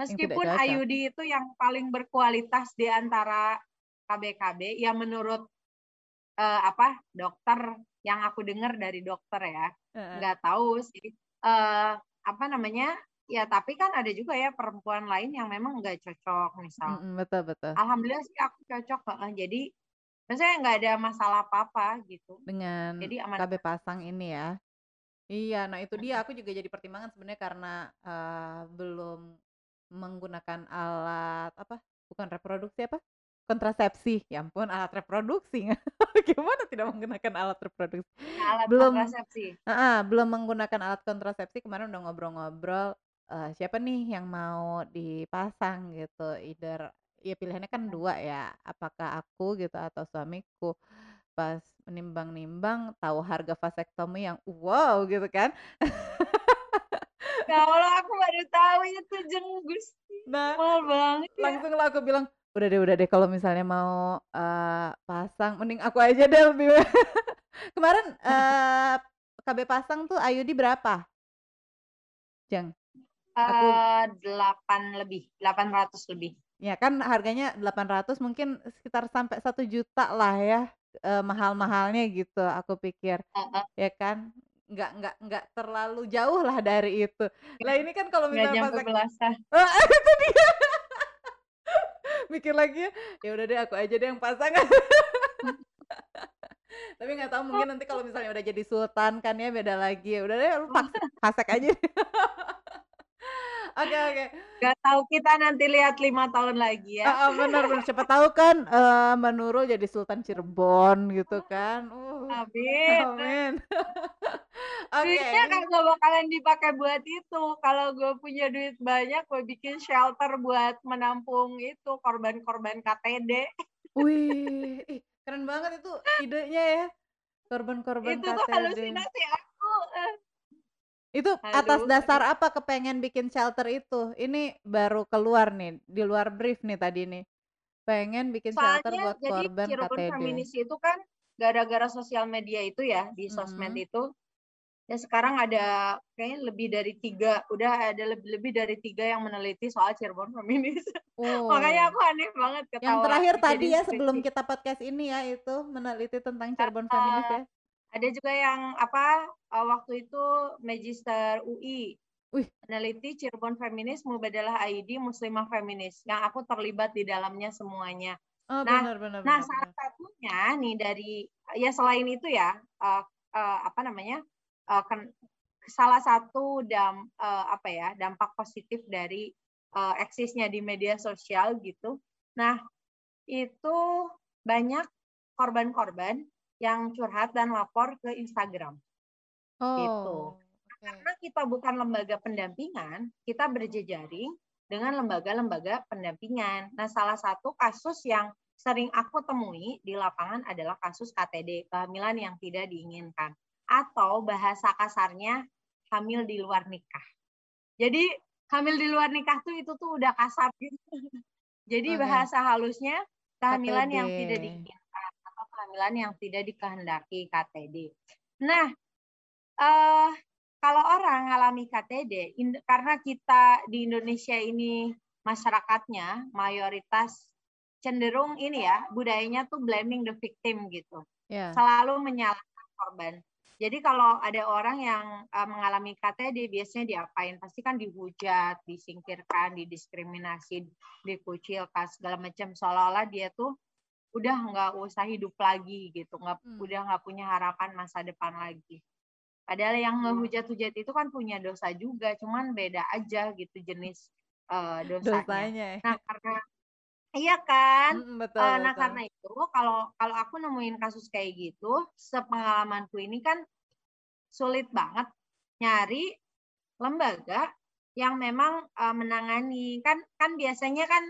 S2: meskipun yang IUD itu yang paling berkualitas di antara KBKB, ya menurut uh, apa dokter yang aku dengar dari dokter ya, nggak uh -uh. tahu sih uh, apa namanya. Ya tapi kan ada juga ya perempuan lain yang memang nggak cocok misal.
S1: Mm -hmm, betul betul.
S2: Alhamdulillah sih aku cocok. Uh, jadi Maksudnya nggak ada masalah apa-apa gitu.
S1: Dengan
S2: Jadi aman.
S1: KB pasang ini ya? Iya, nah itu dia aku juga jadi pertimbangan sebenarnya karena, eee, belum menggunakan alat apa, bukan reproduksi apa, kontrasepsi, ya ampun alat reproduksi, gimana tidak menggunakan alat reproduksi?
S2: Alat
S1: Belum
S2: kontrasepsi.
S1: heeh, belum menggunakan alat kontrasepsi kemarin udah ngobrol-ngobrol, eee, siapa nih yang mau dipasang gitu, either ya pilihannya kan
S2: Mhm.
S1: 2 ya, apakah aku gitu atau suamiku. Pas menimbang-nimbang tahu harga vasektomi yang wow gitu kan.
S2: Ya Allah aku baru tahu itu Jeng, Gusti,
S1: Nah,
S2: mahal banget ya.
S1: langsung lah aku bilang, "Udah deh udah deh kalau misalnya mau, eee, pasang mending aku aja deh lebih" kemarin, eee, KB pasang tuh IUD berapa? Jeng? Aku
S2: Eee, 8 lebih, 800 lebih.
S1: Ya kan harganya 800 mungkin sekitar sampai 1.000.000 lah ya, eee, mahal-mahalnya gitu aku pikir,
S2: Heeh.
S1: ya kan. Nggak nggak nggak terlalu jauh lah dari itu. Lah ini kan kalau
S2: Nggak nyampe
S1: vasek
S2: belasan.
S1: heeh, itu dia. Mikir lagi ya, ya udah deh aku aja deh yang pasang. Tapi nggak tahu mungkin nanti kalau misalnya udah jadi sultan kan ya beda lagi, ya udah deh lu fasek aja. Oke oke.
S2: Nggak tahu kita nanti lihat 5 tahun lagi ya.
S1: Heeh, bener bener, siapa tahu kan, eee, Mbak Nurul jadi Sultan Cirebon gitu kan, uh,
S2: Amin.
S1: amin.
S2: Duitnya
S1: Oke.
S2: kagak bakalan dipakai buat itu, kalau gue punya duit banyak gue bikin shelter buat menampung itu korban-korban KTD.
S1: Wih, ih keren banget itu idenya ya, korban-korban
S2: Itu tuh
S1: KTD.
S2: halusinasi aku, eh.
S1: Itu atas
S2: Aduh
S1: dasar
S2: aduh.
S1: apa kepengen bikin shelter itu? Ini baru keluar nih, di luar brief nih tadi nih, pengen bikin shelter
S2: Soalnya
S1: buat
S2: jadi
S1: korban
S2: Cirebon
S1: KTD.
S2: Feminis itu kan gara-gara sosial media itu ya, di sosmed
S1: Mhm.
S2: itu, ya sekarang ada kayaknya lebih dari 3, udah ada lebih-lebih dari 3 yang meneliti soal Cirebon Feminis. Makanya
S1: Oh.
S2: aku aneh banget
S1: Yang
S2: ketawa
S1: terakhir tadi ya sebelum kita podcast ini ya itu, meneliti tentang Cirebon Feminis
S2: Heeh.
S1: ya?
S2: Ada juga yang apa, eee, waktu itu Magister UI,
S1: Wih.
S2: meneliti Cirebon Feminis Mubadalah IID Muslimah Feminis, yang aku terlibat di dalamnya semuanya.
S1: Oh,
S2: Nah
S1: bener bener
S2: nah
S1: bener
S2: salah satunya nih dari ya selain itu ya, eee eee, apa namanya, eee, ken salah satu dam eee, apa ya, dampak positif dari, eee, eksisnya di media sosial gitu. Nah, itu banyak korban-korban yang curhat dan lapor ke Instagram. Gitu.
S1: Oh, oke.
S2: karena kita bukan lembaga pendampingan, kita berjejaring dengan lembaga-lembaga pendampingan. Nah, salah satu kasus yang sering aku temui di lapangan adalah kasus KTD, kehamilan yang tidak diinginkan. Atau bahasa kasarnya hamil di luar nikah. Jadi hamil di luar nikah tuh itu tuh udah kasar gitu. Jadi bahasa halusnya kehamilan yang tidak
S1: KTD.
S2: diinginkan atau kehamilan yang tidak dikehendaki KTD. Nah, eee, kalau orang ngalami KTD, karena kita di Indonesia ini masyarakatnya mayoritas cenderung ini ya, budayanya tuh blaming the victim gitu.
S1: Iya.
S2: Selalu menyalahkan korban. Jadi kalau ada orang yang, eee, mengalami KTD biasanya diapain, pasti kan dihujat, disingkirkan, didiskriminasi, dikucilkan, segala macam, seolah-olah dia tuh udah nggak usah hidup lagi gitu, nggak
S1: Mmm.
S2: udah nggak punya harapan masa depan lagi. Padahal yang ngehujat-hujat itu kan punya dosa juga, cuman beda aja gitu jenis, eee, dosanya.
S1: Dosanya ya.
S2: Nah karena iya kan?
S1: Mhm, betul
S2: Eee, nah
S1: betul.
S2: karena itu kalau kalau aku nemuin kasus kayak gitu, sepengalamanku ini kan sulit banget nyari lembaga yang memang, eee, menangani. Kan kan biasanya kan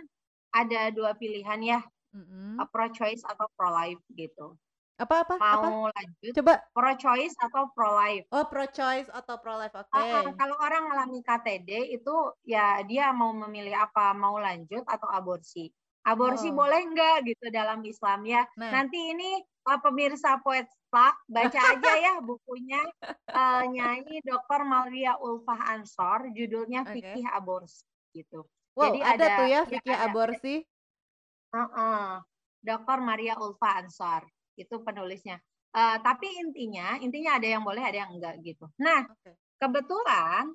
S2: ada 2 pilihan ya,
S1: Mhm.
S2: eee, pro-choice atau pro-life gitu.
S1: Apa apa apa?
S2: Mau lanjut
S1: Coba.
S2: pro-choice atau pro-life.
S1: Oh, pro-choice atau pro-life,
S2: Heeh,
S1: oke.
S2: kalau orang mengalami KTD itu ya dia mau memilih apa, mau lanjut atau aborsi. Aborsi
S1: Oh.
S2: boleh enggak gitu dalam Islam ya.
S1: Nah.
S2: Nanti ini, eee, pemirsa Poetspark baca aja ya bukunya, eee, Nyai Dr. Maria Ulfah Ansor, judulnya
S1: Oke.
S2: Fikih Aborsi gitu.
S1: Wow,
S2: Jadi
S1: ada
S2: ada
S1: tuh ya
S2: ya
S1: fikih
S2: ada ada
S1: aborsi?
S2: Heeh, Dr. Maria Ulfah Ansor, itu penulisnya. Eee, tapi intinya intinya ada yang boleh, ada yang enggak gitu. Nah,
S1: Oke.
S2: kebetulan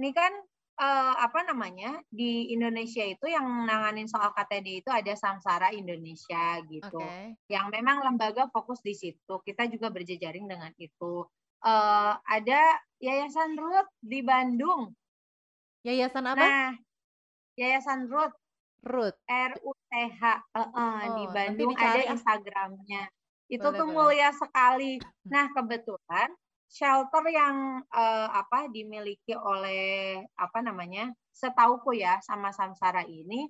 S2: ini kan uh, apa namanya, di Indonesia itu yang nanganin soal KTD itu ada Samsara Indonesia gitu,
S1: Oke.
S2: yang memang lembaga fokus di situ, kita juga berjejaring dengan itu. Uh, ada Yayasan Ruth di Bandung.
S1: Yayasan apa?
S2: Nah, Yayasan Ruth.
S1: Ruth.
S2: R-U-T-H, uh, uh, di
S1: Oh, nanti
S2: Bandung ada
S1: ah.
S2: Instagramnya. Itu
S1: Boleh
S2: tuh
S1: boleh.
S2: mulia sekali. Nah, kebetulan shelter yang uh, apa dimiliki oleh apa namanya? Setauku ya sama Samsara ini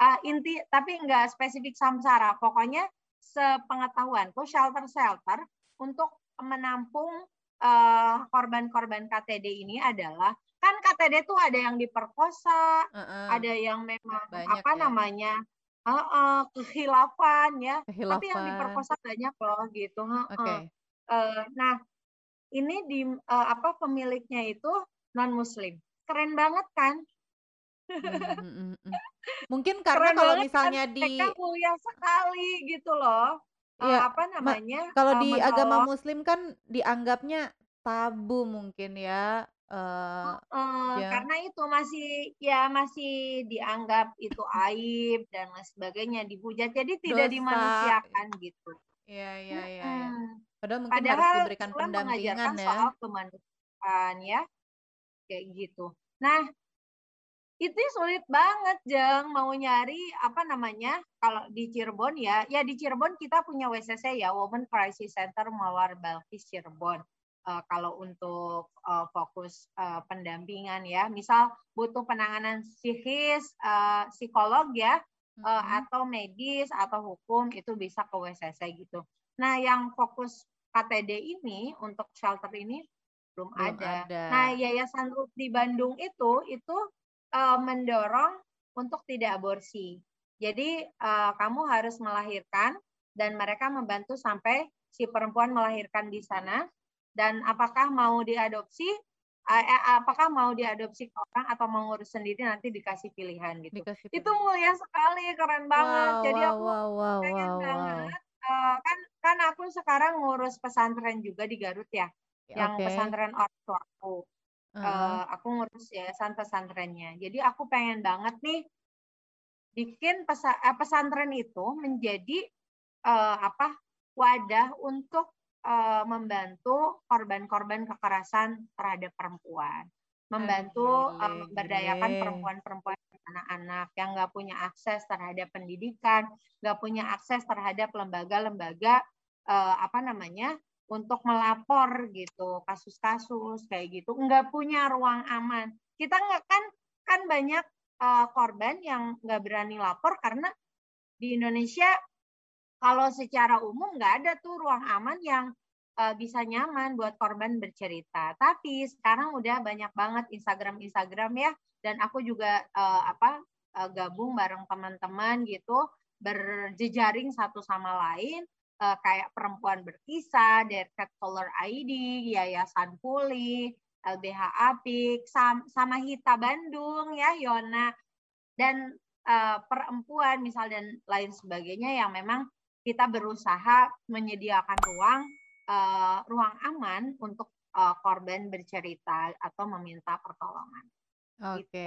S2: uh, inti tapi enggak spesifik Samsara. Pokoknya sepengetahuanku shelter-shelter untuk menampung uh, korban-korban KTD ini adalah kan KTD tuh ada yang diperkosa,
S1: Heeh.
S2: ada yang memang
S1: Banyak
S2: apa
S1: ya.
S2: namanya? Heeh, kehilafan ya. Tapi yang
S1: Kehilafan.
S2: diperkosa banyak loh gitu.
S1: Oke.
S2: Eh, nah, ini di eh, apa pemiliknya itu non muslim. Keren banget kan?
S1: Mhm, mhm, mhm. Mungkin karena
S2: Keren
S1: kalau
S2: kan?
S1: misalnya di
S2: Mereka mulia sekali gitu loh. Eh,
S1: Iya,
S2: apa
S1: ma
S2: namanya?
S1: kalau
S2: eh,
S1: di agama
S2: menolong
S1: muslim kan dianggapnya tabu mungkin ya, eee,
S2: Heeh,
S1: ya.
S2: karena itu masih ya masih dianggap itu aib dan lain sebagainya, dihujat. Jadi tidak
S1: Dosa.
S2: dimanusiakan gitu.
S1: Iya iya iya iya. Padahal mungkin harus
S2: Padahal
S1: diberikan
S2: Islam
S1: pendampingan
S2: mengajarkan
S1: ya.
S2: soal kemanusiaan ya, kayak gitu. Nah, itu sulit banget Jeng, mau nyari apa namanya, kalau di Cirebon ya, ya di Cirebon kita punya WCC ya, Women Crisis Center Mawar Balkis Cirebon. Eh, kalau untuk eh, fokus eh, pendampingan ya, misal butuh penanganan psikis, eh, psikolog ya,
S1: Mhm.
S2: atau medis atau hukum itu bisa ke WCC gitu. Nah, yang fokus KTD ini untuk shelter ini belum
S1: Belum
S2: ada.
S1: ada.
S2: Nah, Yayasan Ruth di Bandung itu itu eh, mendorong untuk tidak aborsi. Jadi eh, kamu harus melahirkan dan mereka membantu sampai si perempuan melahirkan di sana dan apakah mau diadopsi apakah mau diadopsi ke orang atau mau ngurus sendiri nanti dikasih pilihan gitu.
S1: Dikasih
S2: Itu
S1: pilihan.
S2: mulia sekali, keren banget.
S1: Wow
S2: Jadi
S1: wow
S2: aku
S1: wow wow
S2: pengen
S1: wow wow.
S2: banget eh, kan kan aku sekarang ngurus pesantren juga di Garut ya,
S1: Ya,
S2: yang pesantren orang tuaku.
S1: Heeh.
S2: Eh, aku ngurus yayasan pesantrennya. Jadi aku pengen banget nih bikin pesa, eh, pesantren itu menjadi eh, apa wadah untuk eh, membantu korban-korban kekerasan terhadap perempuan, membantu
S1: Gile,
S2: eh, memberdayakan
S1: gile.
S2: perempuan-perempuan anak-anak yang nggak punya akses terhadap pendidikan, nggak punya akses terhadap lembaga-lembaga eh, apa namanya untuk melapor gitu kasus-kasus kayak gitu, nggak punya ruang aman. Kita nggak kan kan banyak eh, korban yang nggak berani lapor karena di Indonesia kalau secara umum nggak ada tuh ruang aman yang eh, bisa nyaman buat korban bercerita. Tapi sekarang udah banyak banget Instagram-Instagram ya, dan aku juga eh, apa eh, gabung bareng teman-teman gitu, berjejaring satu sama lain, eh, kayak perempuan berkisah, Dear Cat Color ID, Yayasan Pulih, LBH Apik, sam- sama Hita Bandung ya, Yona, dan eh, perempuan misal dan lain sebagainya yang memang kita berusaha menyediakan ruang eh, ruang aman untuk eh, korban bercerita atau meminta pertolongan.
S1: Oke.
S2: Gitu.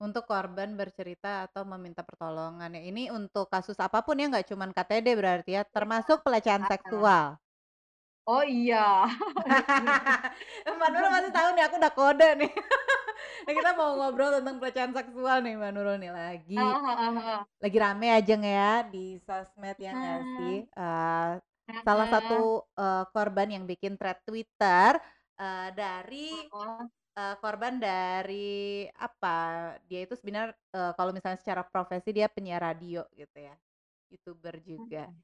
S1: Untuk korban bercerita atau meminta pertolongan ya. Ini untuk kasus apa pun ya, nggak cuman KTD berarti ya, termasuk pelecehan
S2: Ah,
S1: seksual.
S2: Oh iya.
S1: Mbak Nurul masih tahu nih, aku udah kode nih. Nah, kita mau ngobrol tentang pelecehan seksual nih Mbak Nurul nih lagi.
S2: Ah, ah, ah, ah.
S1: Lagi rame aja nggak ya di sosmed ya nggak sih? Eh, salah
S2: Ah,
S1: satu eh, korban yang bikin thread Twitter eh, dari eh, korban dari apa? Dia itu sebenarnya eh, kalau misalnya secara profesi dia penyiar radio gitu ya, youtuber juga.
S2: mm,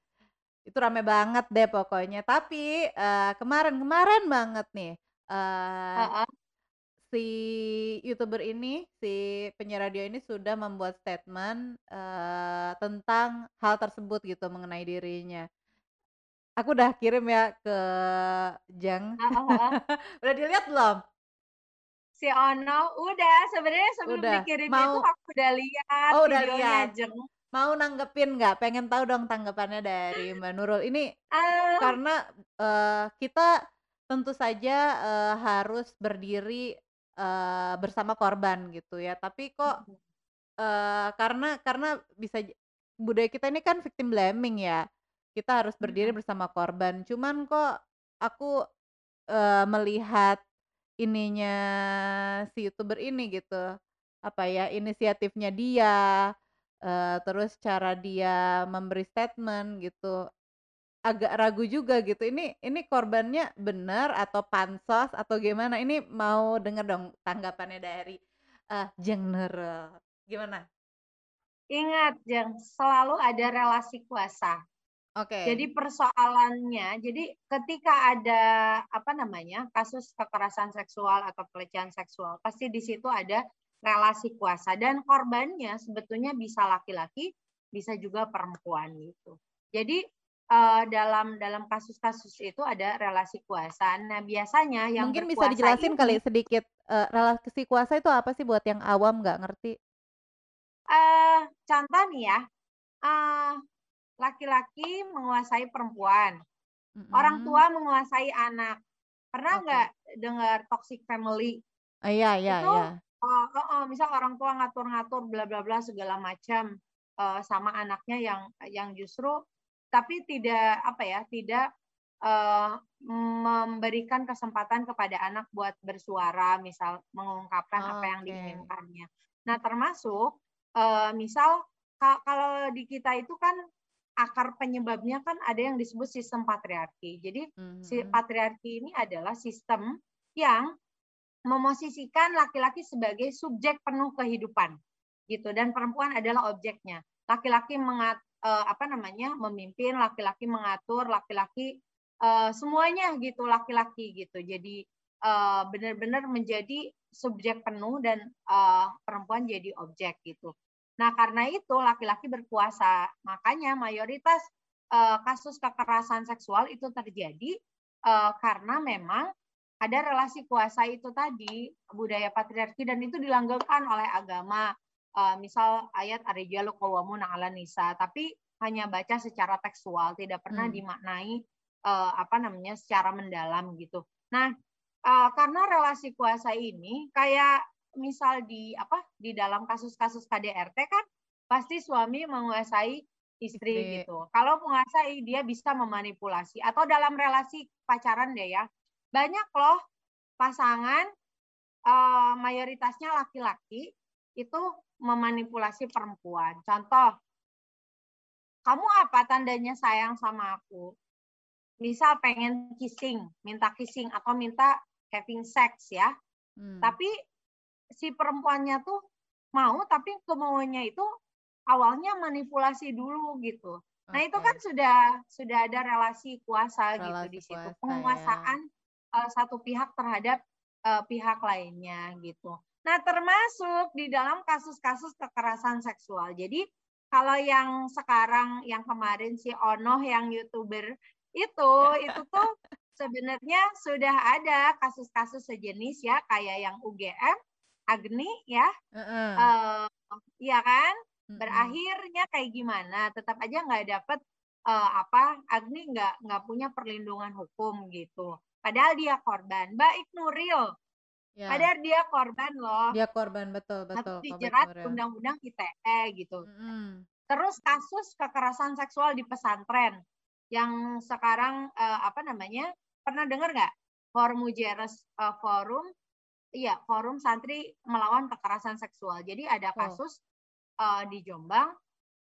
S1: Itu rame banget deh pokoknya. Tapi kemarin-kemarin banget nih eh,
S2: ah, ah.
S1: Si youtuber ini, si penyiar radio ini sudah membuat statement eh, tentang hal tersebut gitu mengenai dirinya. Aku udah kirim ya ke Jang.
S2: Ah, ah, ah.
S1: Udah dilihat belum?
S2: Si Ono udah sebenarnya sebelum
S1: Udah.
S2: dikirimnya itu
S1: Mau
S2: aku udah lihat
S1: Oh, udah lihat.
S2: Jeng.
S1: Mau nanggepin nggak? Pengen tahu dong tanggapannya dari Mbak Nurul. Ini karena eh, kita tentu saja eh, harus berdiri eee, bersama korban gitu ya. Tapi kok, eee, karena karena bisa budaya kita ini kan victim blaming ya, kita harus berdiri bersama korban. Cuman kok aku, eee, melihat ininya si YouTuber ini gitu, apa ya, inisiatifnya dia, eee, terus cara dia memberi statement gitu, agak ragu juga gitu, ini ini korbannya bener atau pansos atau gimana? Ini mau denger dong tanggapannya dari, eee, Jengnere, gimana?
S2: Ingat Jeng, selalu ada relasi kuasa.
S1: Oke.
S2: Jadi persoalannya, jadi ketika ada apa namanya kasus kekerasan seksual atau pelecehan seksual, pasti di situ ada relasi kuasa dan korbannya sebetulnya bisa laki-laki, bisa juga perempuan gitu. Jadi uh, dalam dalam kasus-kasus itu ada relasi kuasa. Nah biasanya yang
S1: Mungkin bisa dijelasin kali
S2: ini
S1: sedikit, eee, relasi kuasa itu apa sih buat yang awam nggak ngerti?
S2: uh, contoh nih ya, uh, laki-laki menguasai perempuan, orang
S1: Mhm.
S2: tua menguasai anak. Pernah nggak dengar toxic family?
S1: Oh, iya iya
S2: Itu
S1: iya.
S2: uh, heeh, misal orang tua ngatur-ngatur bla bla bla segala macam uh, sama anaknya yang yang justru tapi tidak apa ya, tidak uh, memberikan kesempatan kepada anak buat bersuara, misal mengungkapkan apa yang
S1: Oke.
S2: diinginkannya. Nah, termasuk uh, misal ka kalau di kita itu kan akar penyebabnya kan ada yang disebut sistem patriarki. Jadi si
S1: Mhm.
S2: patriarki ini adalah sistem yang memosisikan laki-laki sebagai subjek penuh kehidupan gitu dan perempuan adalah objeknya. Laki-laki mengat uh, apa namanya memimpin, laki-laki mengatur, laki-laki uh, semuanya gitu laki-laki gitu. Jadi uh, benar-benar menjadi subjek penuh dan uh, perempuan jadi objek gitu. Nah, karena itu laki-laki berkuasa. Makanya mayoritas uh, kasus kekerasan seksual itu terjadi uh, karena memang ada relasi kuasa itu tadi, budaya patriarki dan itu dilanggengkan oleh agama. Uh, misal ayat arijalu qawamun 'ala nisa, tapi hanya baca secara tekstual, tidak pernah
S1: Mmm.
S2: dimaknai uh, apa namanya secara mendalam gitu. Nah, uh, karena relasi kuasa ini kayak misal di apa di dalam kasus-kasus KDRT kan pasti suami menguasai istri
S1: Istri.
S2: gitu. Kalau menguasai dia bisa memanipulasi atau dalam relasi pacaran deh ya. Banyak loh pasangan uh, mayoritasnya laki-laki itu memanipulasi perempuan. Contoh, kamu apa tandanya sayang sama aku? Misal pengen kissing, minta kissing atau minta having sex ya.
S1: Mmm.
S2: Tapi si perempuannya tuh mau tapi kemauannya itu awalnya manipulasi dulu gitu. Nah, itu kan sudah sudah ada relasi kuasa gitu
S1: Relasi
S2: di situ.
S1: kuasa ya.
S2: Penguasaan uh, satu pihak terhadap uh, pihak lainnya gitu. Nah, termasuk di dalam kasus-kasus kekerasan seksual. Jadi kalau yang sekarang yang kemarin si Onoh yang YouTuber itu itu tuh sebenarnya sudah ada kasus-kasus sejenis ya kayak yang UGM, Agni ya.
S1: Heeh.
S2: Uh, iya kan?
S1: Mhm.
S2: Berakhirnya kayak gimana? Tetap aja nggak dapet uh, apa? Agni nggak nggak punya perlindungan hukum gitu. Padahal dia korban. Baik Nuril,
S1: Ya.
S2: padahal dia korban loh.
S1: Dia korban, betul
S2: Harus
S1: betul, Baik
S2: dijerat undang-undang ITE gitu.
S1: Mhm.
S2: Terus kasus kekerasan seksual di pesantren yang sekarang uh, apa namanya? Pernah dengar nggak? Forum Mujeres uh, Forum iya, Forum Santri Melawan Kekerasan Seksual. Jadi ada
S1: Oh.
S2: kasus uh, di Jombang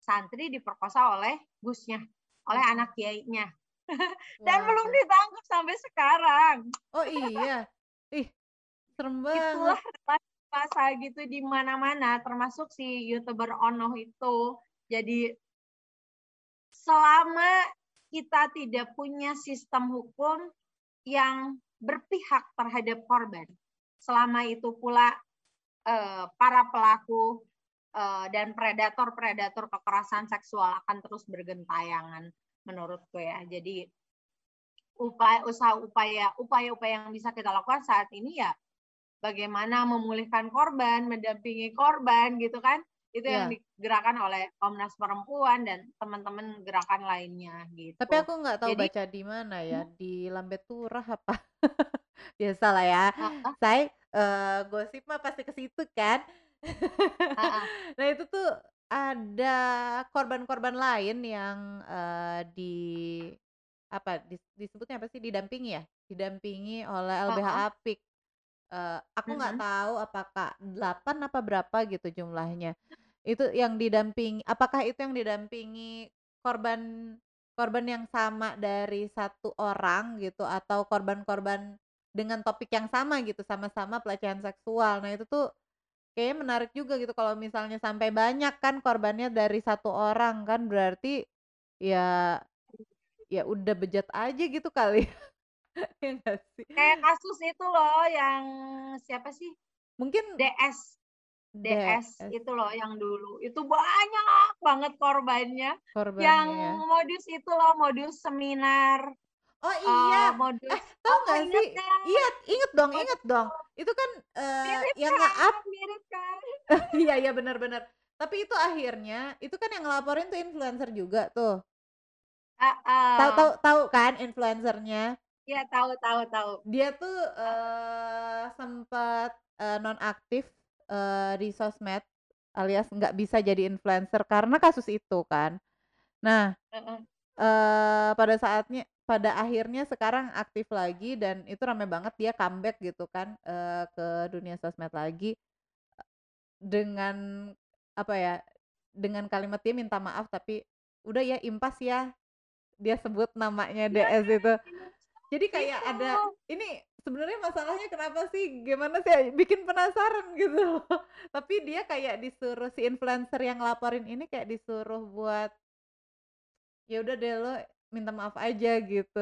S2: santri diperkosa oleh gusnya, oleh anak kiainya. Dan belum
S1: Waduh.
S2: ditangkap sampai sekarang.
S1: Oh, iya? Serem banget.
S2: Itulah kuasa gitu di mana-mana termasuk si YouTuber Onoh itu. Jadi selama kita tidak punya sistem hukum yang berpihak terhadap korban, selama itu pula eh, para pelaku eh, dan predator-predator kekerasan seksual akan terus bergentayangan menurutku ya. Jadi upaya usaha upaya upaya-upaya yang bisa kita lakukan saat ini ya bagaimana memulihkan korban, mendampingi korban gitu kan. Itu yang
S1: Iya.
S2: digerakkan oleh Komnas Perempuan dan teman-teman gerakan lainnya gitu.
S1: Tapi aku nggak tahu
S2: Jadi
S1: baca di mana ya,
S2: Hmm.
S1: di Lambe Turah apa. Biasalah ya.
S2: Heeh.
S1: Say eee, gosip mah pasti ke situ kan. Nah itu tuh ada korban-korban lain yang, eee, di apa, dis disebutnya apa sih, didampingi ya? Didampingi oleh LBH. Apik. Eee, aku nggak
S2: Mhm.
S1: tahu apakah 8 apa berapa gitu jumlahnya. Itu yang didampingi apakah itu yang didampingi korban korban yang sama dari satu orang gitu atau korban-korban dengan topik yang sama gitu, sama-sama pelecehan seksual. Nah itu tuh kayaknya menarik juga gitu kalau misalnya sampai banyak kan korbannya dari satu orang kan berarti ya ya udah bejat aja gitu kali ya, ya nggak sih?
S2: Kayak kasus itu loh yang siapa sih?
S1: Mungkin
S2: DS. DS
S1: DS.
S2: itu loh yang dulu, itu banyak banget korbannya, yang
S1: Korbannya ya.
S2: modus itu loh, modus seminar,
S1: Oh
S2: eee,
S1: iya,
S2: modus
S1: eh tahu
S2: oh
S1: nggak
S2: inget
S1: sih?
S2: kan?
S1: Iya inget dong
S2: Modus
S1: inget dong. Itu kan,
S2: Mirip
S1: yang
S2: kan
S1: nge-up
S2: mirip kan?
S1: iya iya bener. Tapi itu akhirnya, itu kan yang ngelaporin tuh influencer juga tuh. Tahu tahu
S2: Heeh.
S1: tahu kan influencer-nya?
S2: Iya tahu tahu tahu.
S1: Dia tuh, eee, sempet, eee, nonaktif, eee, di sosmed alias nggak bisa jadi influencer karena kasus itu kan. Nah,
S2: Heeh.
S1: eee, pada saatnya pada akhirnya sekarang aktif lagi dan itu rame banget dia comeback gitu kan, eee, ke dunia sosmed lagi. Dengan apa ya, dengan kalimat dia minta maaf tapi, "Udah ya impas ya," dia sebut namanya
S2: Iya
S1: DS
S2: kan,
S1: itu. Jadi kayak
S2: itu.
S1: ada ini sebenarnya masalahnya kenapa sih, gimana sih, bikin penasaran gitu. Tapi dia kayak disuruh si influencer yang ngelaporin ini kayak disuruh buat ya udah deh lo minta maaf aja gitu.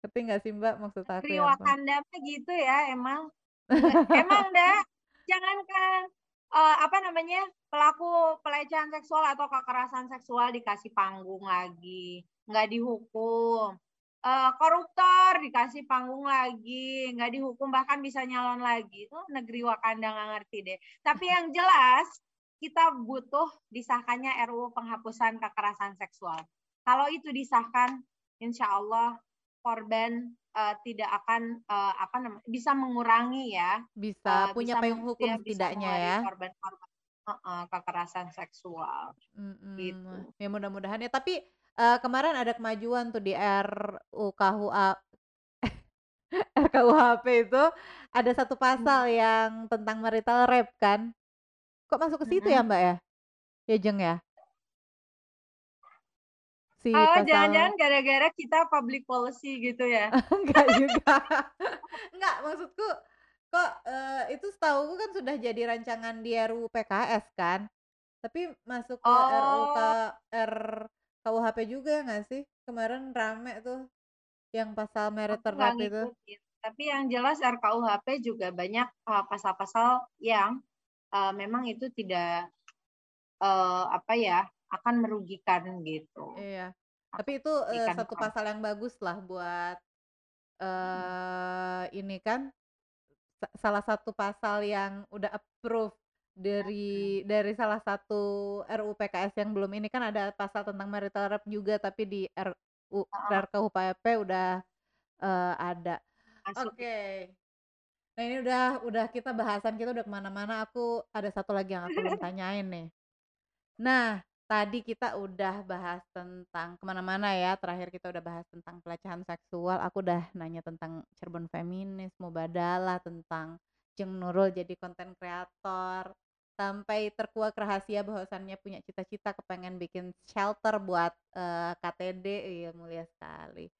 S1: Ngerti nggak sih Mbak maksud aku
S2: Negeri
S1: ya apa?
S2: Wakanda gitu ya emang. Emang dah, jangankan, eee, apa namanya, pelaku pelecehan seksual atau kekerasan seksual dikasih panggung lagi, nggak dihukum. Eee, koruptor dikasih panggung lagi, nggak dihukum bahkan bisa nyalon lagi. Itu negeri Wakanda nggak ngerti deh. Tapi yang jelas, kita butuh disahkannya RUU penghapusan kekerasan seksual. Kalau itu disahkan, insya Allah korban, eee, tidak akan, eee, apa nama bisa mengurangi ya,
S1: Bisa
S2: eee,
S1: punya
S2: bisa
S1: payung hukum setidaknya ya?
S2: korban-korban heeh, kekerasan seksual,
S1: Mhm,
S2: gitu.
S1: ya mudah-mudahan ya. Tapi, eee, kemarin ada kemajuan tuh di RUKHUA RKUHP itu ada satu
S2: Mhm.
S1: pasal yang tentang marital rape kan. Kok masuk ke situ ya
S2: Mhm.
S1: Mbak ya? Ya Jeng ya? Si
S2: Oh
S1: pasal
S2: jangan-jangan gara-gara kita public policy gitu ya?
S1: Enggak juga. Enggak, maksudku kok, eee, itu setahuku kan sudah jadi rancangan di RUU PKS kan. Tapi masuk ke RUK
S2: Oh.
S1: RKUHP juga nggak sih? Kemarin rame tuh yang pasal marital rape itu.
S2: tapi yang jelas RKUHP juga banyak, eee, pasal-pasal yang, eee, memang itu tidak, eee, apa ya, akan merugikan gitu,
S1: Iya, tapi itu,
S2: merugikan
S1: satu pasal yang baguslah buat,
S2: Mhm.
S1: eee, ini kan sa salah satu pasal yang udah approve. Dari dari salah satu RUU PKS yang belum ini kan ada pasal tentang marital rape juga tapi di RU. RKUHP udah, eee, ada. Oke. Nah ini udah udah kita bahasan kita udah ke mana-mana, aku ada satu lagi yang aku belum tanyain nih. Nah, tadi kita udah bahas tentang ke mana-mana ya, terakhir kita udah bahas tentang pelecehan seksual, aku udah nanya tentang Cirebon Feminis, Mubadalah, tentang Jeng Nurul jadi konten kreator, sampai terkuak rahasia bahwasannya punya cita-cita kepengen bikin shelter buat, eee, KTD, iya mulia sekali.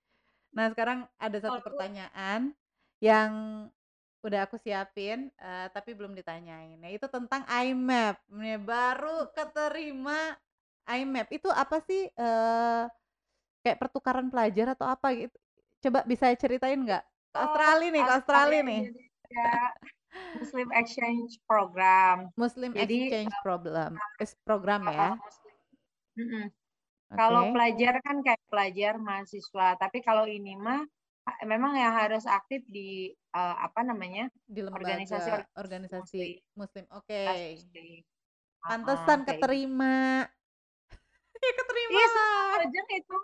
S1: Nah sekarang ada satu pertanyaan yang udah aku siapin, eee, tapi belum ditanyain, yaitu tentang IMAP, nih baru keterima IMAP, itu apa sih, eee, kayak pertukaran pelajar atau apa gitu? Coba bisa ceritain nggak?
S2: Oh,
S1: Australia nih
S2: Australia
S1: Australia nih.
S2: Indonesia Muslim Exchange Program.
S1: Muslim
S2: Jadi,
S1: Exchange es program
S2: heeh,
S1: ya?
S2: muslim mhm. Kalau
S1: Oke.
S2: pelajar kan kayak pelajar mahasiswa, tapi kalau ini mah, a memang yang harus aktif di, eee, apa namanya,
S1: Di lembaga
S2: organisasi-organisasi
S1: organisasi
S2: muslim.
S1: muslim, oke.
S2: Muslim. Heeh,
S1: Pantesan
S2: gitu.
S1: keterima. Ya
S2: susah
S1: keterimalah.
S2: loh Jeng itu,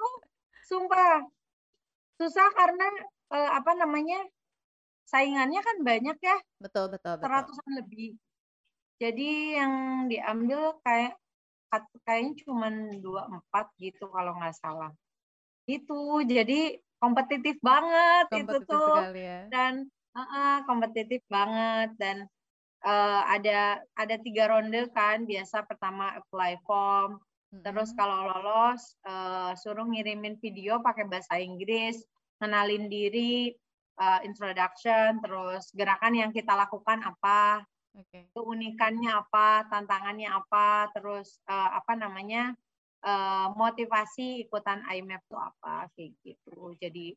S2: sumpah. Susah karena, eee, apa namanya saingannya kan banyak ya,
S1: Betul betul betul.
S2: seratusan lebih. Jadi yang diambil kayak kayaknya cuma dua empat gitu kalau nggak salah. Itu jadi kompetitif banget itu
S1: Kompetitif
S2: tuh
S1: sekali ya.
S2: dan uh, kompetitif banget dan uh, ada ada tiga ronde kan biasa pertama apply form terus kalau lolos uh, suruh ngirimin video pakai bahasa Inggris kenalin diri uh, introduction terus gerakan yang kita lakukan apa
S1: Oke.
S2: keunikannya apa tantangannya apa terus uh, apa namanya uh, motivasi ikutan IMAP itu apa kayak gitu jadi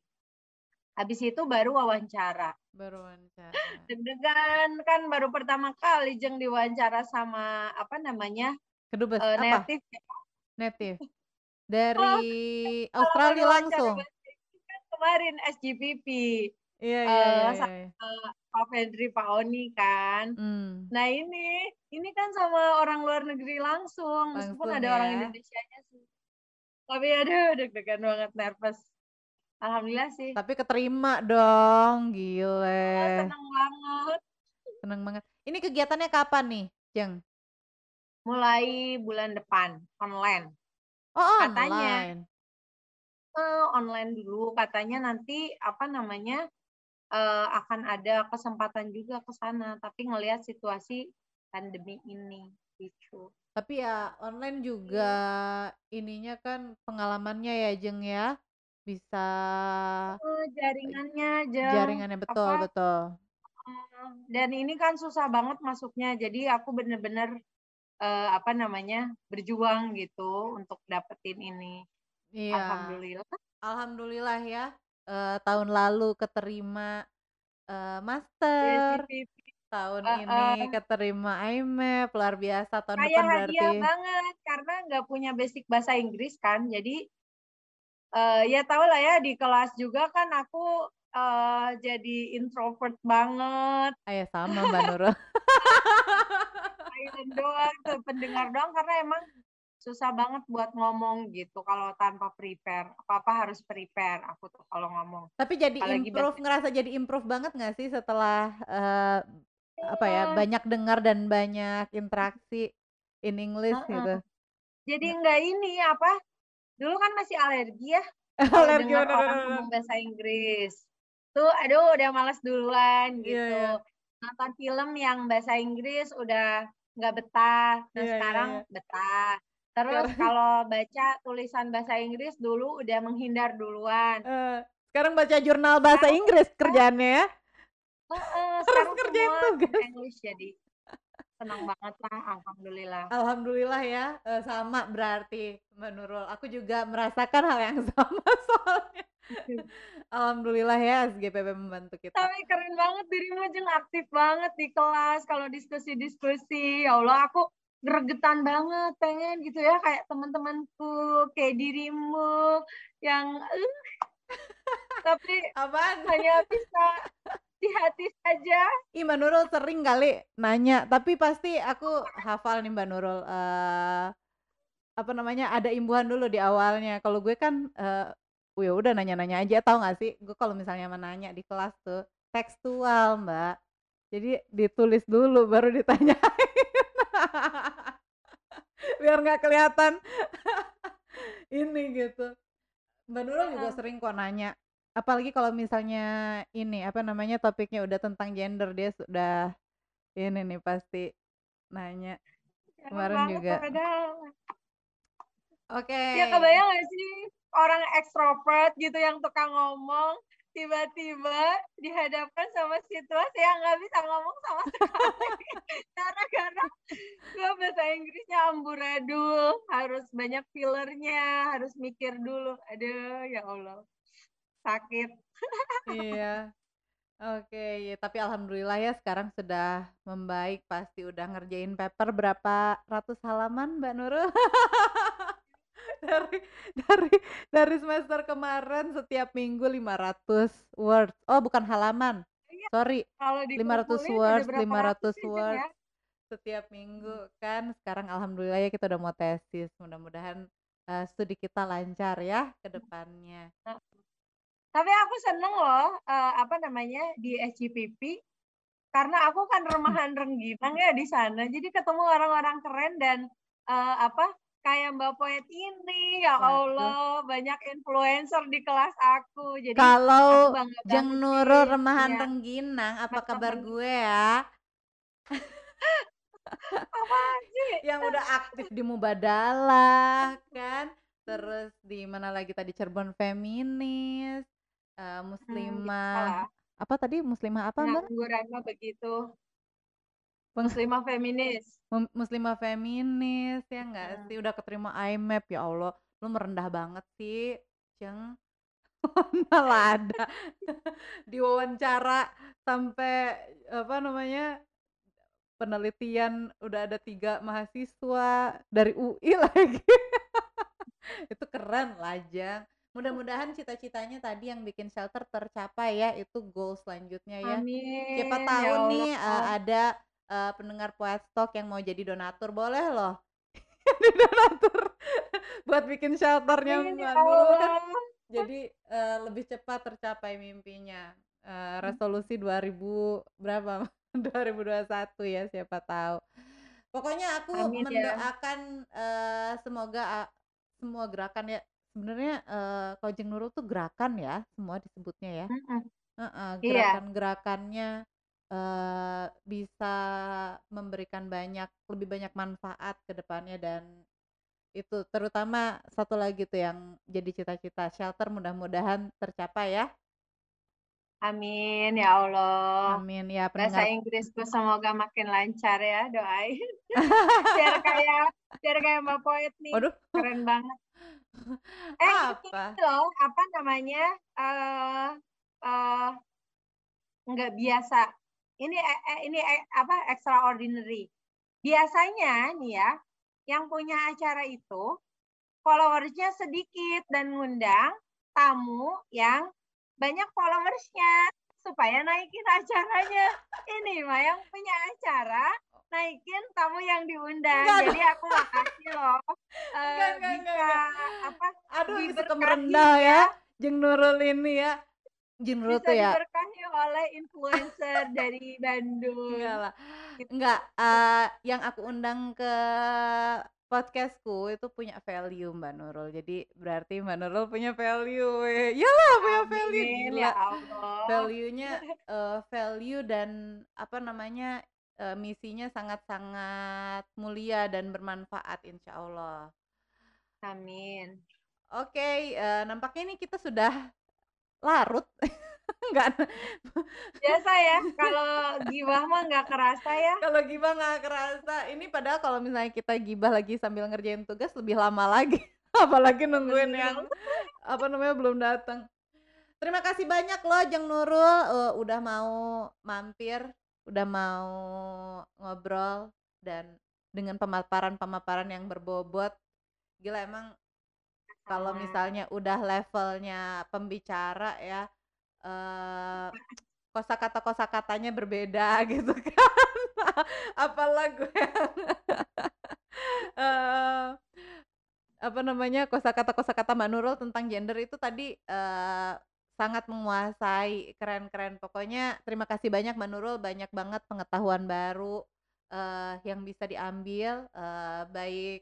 S2: habis itu baru wawancara
S1: Baru wawancara.
S2: deg-degan kan baru pertama kali jeng diwawancara sama apa namanya
S1: Kedubes
S2: uh,
S1: apa?
S2: native
S1: Native.
S2: Oh,
S1: Dari
S2: kalau
S1: Australia langsung.
S2: kan kemarin SGPP
S1: Iya iya
S2: uh,
S1: iya.
S2: sama
S1: iya.
S2: Pak Fedri Pak Oni kan
S1: Hmm.
S2: nah ini ini kan sama orang luar negeri langsung meskipun
S1: Langsung
S2: ada orang
S1: ya.
S2: Indonesianya sih tapi aduh deg-degan banget nervous alhamdulillah sih
S1: Tapi keterima dong,
S2: Oh,
S1: gile.
S2: seneng banget
S1: Seneng banget. Ini kegiatannya kapan nih, Jeng?
S2: mulai bulan depan online
S1: Oh,
S2: katanya
S1: online.
S2: eh, online dulu katanya nanti apa namanya eh, akan ada kesempatan juga ke sana tapi ngelihat situasi pandemi ini gitu
S1: Tapi ya online juga ininya kan pengalamannya ya, Jeng ya. Bisa
S2: Eh, jaringannya jeng
S1: jaringannya betul
S2: apa
S1: betul.
S2: eh, dan ini kan susah banget masuknya jadi aku bener-bener eh, apa namanya berjuang gitu untuk dapetin ini
S1: Iya.
S2: alhamdulillah
S1: Alhamdulillah ya. Eh, tahun lalu keterima eh,
S2: Iya
S1: master. Tahun ini keterima IMAP, luar biasa. Tahun
S2: kayak
S1: depan
S2: hadiah
S1: berarti
S2: banget karena nggak punya basic bahasa Inggris kan jadi eh, ya tau lah ya di kelas juga kan aku eh, jadi introvert banget
S1: Ayo sama Mbak Nurul.
S2: silent doang tuh pendengar doang karena emang susah banget buat ngomong gitu kalau tanpa prepare. Apa apa harus prepare aku tuh kalau ngomong.
S1: Tapi jadi
S2: apalagi
S1: improve,
S2: bahasa
S1: ngerasa jadi improve banget nggak sih setelah eh, apa ya
S2: Iya,
S1: banyak dengar dan banyak interaksi in English
S2: heeh.
S1: gitu.
S2: jadi
S1: Nggak-
S2: enggak ini apa dulu kan masih alergi ya
S1: Alergi
S2: dengar orang ngomong bahasa Inggris. Tuh aduh udah malas duluan
S1: Iya
S2: gitu.
S1: iya.
S2: Nonton film yang bahasa Inggris udah nggak betah. Nah
S1: iya iya
S2: sekarang
S1: iya.
S2: betah terus kalau baca tulisan bahasa Inggris dulu udah menghindar duluan
S1: eh, sekarang baca jurnal bahasa
S2: sekarang
S1: Inggris kerjaannya ya.
S2: Heeh,
S1: Harus
S2: sekarang
S1: kerjain tugas.
S2: English jadi senang banget lah alhamdulillah
S1: Alhamdulillah ya, eh, sama berarti Mbak Nurul. Aku juga merasakan hal yang sama soalnya. Alhamdulillah ya SGPP membantu kita.
S2: tapi keren banget dirimu jeng aktif banget di kelas kalau diskusi-diskusi ya Allah aku gregetan banget pengen gitu ya kayak teman-temanku kayak dirimu yang eh, tapi
S1: Apaan?
S2: hanya bisa di hati saja
S1: Ih Mbak Nurul sering kali nanya, tapi pasti aku hafal nih Mbak Nurul. eh apa namanya ada imbuhan dulu di awalnya. Kalau gue kan eh ya udah nanya-nanya aja, tahu nggak sih? Gue kalau misalnya menanya di kelas tuh tekstual Mbak. Jadi ditulis dulu baru ditanyain. Biar nggak kelihatan ini gitu. Mbak Nurul juga sering kok nanya. Apalagi kalau misalnya ini apa namanya topiknya udah tentang gender dia sudah ini nih pasti nanya.
S2: jarang
S1: Kemarin juga. Oke.
S2: ya kebayang gak sih orang ekstrovert gitu yang tukang ngomong tiba-tiba dihadapkan sama situasi yang nggak bisa ngomong sama sekali gara-gara gue bahasa Inggrisnya amburadul harus banyak fillernya harus mikir dulu aduh ya Allah sakit
S1: Iya. Oke, ya, tapi alhamdulillah ya sekarang sudah membaik, pasti udah ngerjain paper berapa ratus halaman Mbak Nurul? dari dari dari semester kemarin setiap minggu 500 words. Oh, bukan halaman.
S2: Iya,
S1: Sorry,
S2: kalau
S1: 500
S2: dikumpulin ada
S1: words,
S2: berapa
S1: 500
S2: ratus ya Jeng ya
S1: words setiap minggu kan. Sekarang alhamdulillah ya kita udah mau tesis. Mudah-mudahan eh, studi kita lancar ya ke depannya.
S2: Nah, Tapi aku seneng loh, uh, apa namanya, di SCPP, karena aku kan remahan rengginang ya di sana, jadi ketemu orang-orang keren dan, uh, apa, kayak Mbak Poet ini, ya Allah, banyak influencer di kelas aku, jadi
S1: Kalau Jeng Nurul Remahan
S2: punya
S1: Rengginang, apa kabar gue ya?
S2: Apaan sih?
S1: Yang udah aktif di Mubadalah kan, terus di mana lagi tadi, Cirebon Feminis,
S2: Hmm,
S1: Muslimah
S2: biasalah.
S1: apa tadi, Muslimah apa, Mbak?
S2: Mah begitu. Muslimah feminis.
S1: Muslimah feminis, ya nggak
S2: Mhm.
S1: sih? Udah keterima IMAP, ya Allah, lu merendah banget sih, Jeng. Malah ada diwawancara sampai, apa namanya, penelitian udah ada 3 mahasiswa dari UI lagi. Itu keren lah, Jeng. Mudah-mudahan cita-citanya tadi yang bikin shelter tercapai ya, itu goal selanjutnya ya. Siapa
S2: Amin,
S1: tahu
S2: ya
S1: nih,
S2: Allah.
S1: ada, eee, pendengar Poet Talk yang mau jadi donatur, boleh loh. Jadi donatur buat bikin shelter-nya
S2: ya
S1: Mbak
S2: Allah.
S1: jadi, eee, lebih cepat tercapai mimpinya,
S2: Mmm.
S1: resolusi 2000 berapa, 2021 ya, siapa tahu. Pokoknya aku
S2: Amin ya.
S1: mendoakan, eee, semoga a semua gerakan ya sebenarnya, eee, kalau Jeng Nurul tuh gerakan ya, semua disebutnya ya.
S2: Mhm.
S1: Heeh,
S2: Iya.
S1: gerakan-gerakannya, eee, bisa memberikan banyak lebih banyak manfaat ke depannya dan itu terutama satu lagi tuh yang jadi cita-cita shelter mudah-mudahan tercapai ya.
S2: Amin, ya Allah.
S1: Amin, ya
S2: Bahasa
S1: pendengar
S2: Inggrisku semoga makin lancar ya, doain. Biar kayak biar kayak Mbak Poet nih,
S1: Waduh.
S2: keren banget. Eh,
S1: Apa?
S2: loh, apa namanya, eee eee nggak biasa. Ini e e ini e apa, extraordinary. Biasanya nih ya, yang punya acara itu followers-nya sedikit dan ngundang tamu yang banyak followers-nya supaya naikin acaranya. Ini mah yang punya acara naikin tamu yang diundang.
S1: Enggak
S2: Jadi aku makasih loh,
S1: Enggak
S2: eee,
S1: enggak enggak
S2: bisa
S1: enggak.
S2: apa,
S1: Aduh,
S2: diberkahi
S1: merendah ya,
S2: ya.
S1: Jeng Nurul ini ya. Jeng Nurul
S2: Bisa
S1: tuh ya
S2: diberkahi oleh influencer dari Bandung.
S1: Enggak lah,
S2: Gitu.
S1: enggak, eee, yang aku undang ke podcast-ku itu punya value Mbak Nurul. Jadi berarti Mbak Nurul punya value, weh. Iyalah punya value,
S2: Amin,
S1: gila.
S2: ya Allah.
S1: Value-nya, eee, value dan apa namanya, eee, misinya sangat-sangat mulia dan bermanfaat insyaallah.
S2: Amin.
S1: Oke, eee, nampaknya nih kita sudah larut. Enggak
S2: Biasa ya, kalau gibah mah nggak kerasa ya.
S1: Kalau gibah nggak kerasa. Ini padahal kalau misalnya kita gibah lagi sambil ngerjain tugas lebih lama lagi. Apalagi nungguin
S2: Bener
S1: yang, apa namanya, belum datang. Terima kasih banyak loh Jeng Nurul, eee, udah mau mampir, udah mau ngobrol dan dengan pemaparan-pemaparan yang berbobot. Gila emang kalau misalnya udah levelnya pembicara ya, eee, kosakata-kosakatanya berbeda gitu kan. Apalah gue eee, apa namanya, kosakata-kosakata Mbak Nurul tentang gender itu tadi, eee, sangat menguasai, keren keren. Pokoknya terima kasih banyak Mbak Nurul, banyak banget pengetahuan baru, eee, yang bisa diambil, eee, baik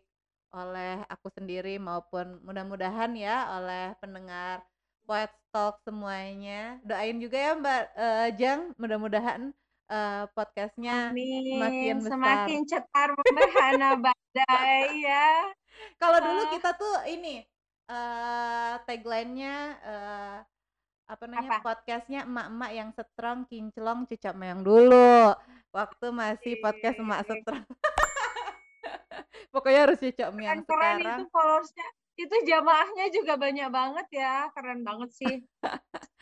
S1: oleh aku sendiri maupun mudah-mudahan ya oleh pendengar Poet Talk semuanya. Doain juga ya Mbak, eee, Jeng, mudah-mudahan, eee, podcast-nya
S2: Amin,
S1: semakin besar.
S2: semakin cetar membahana badai ya.
S1: Kalau dulu
S2: Ah.
S1: kita tuh ini, eee, tagline-nya, eee, apa namanya,
S2: Apa?
S1: podcast-nya emak-emak yang strong, kinclong, cucok meong dulu. Waktu masih podcast emak
S2: Oke.
S1: Pokoknya harus cucok meong.
S2: Keren-keren itu
S1: Sekarang
S2: followers-nya. Itu jamaahnya juga banyak banget ya, keren banget sih.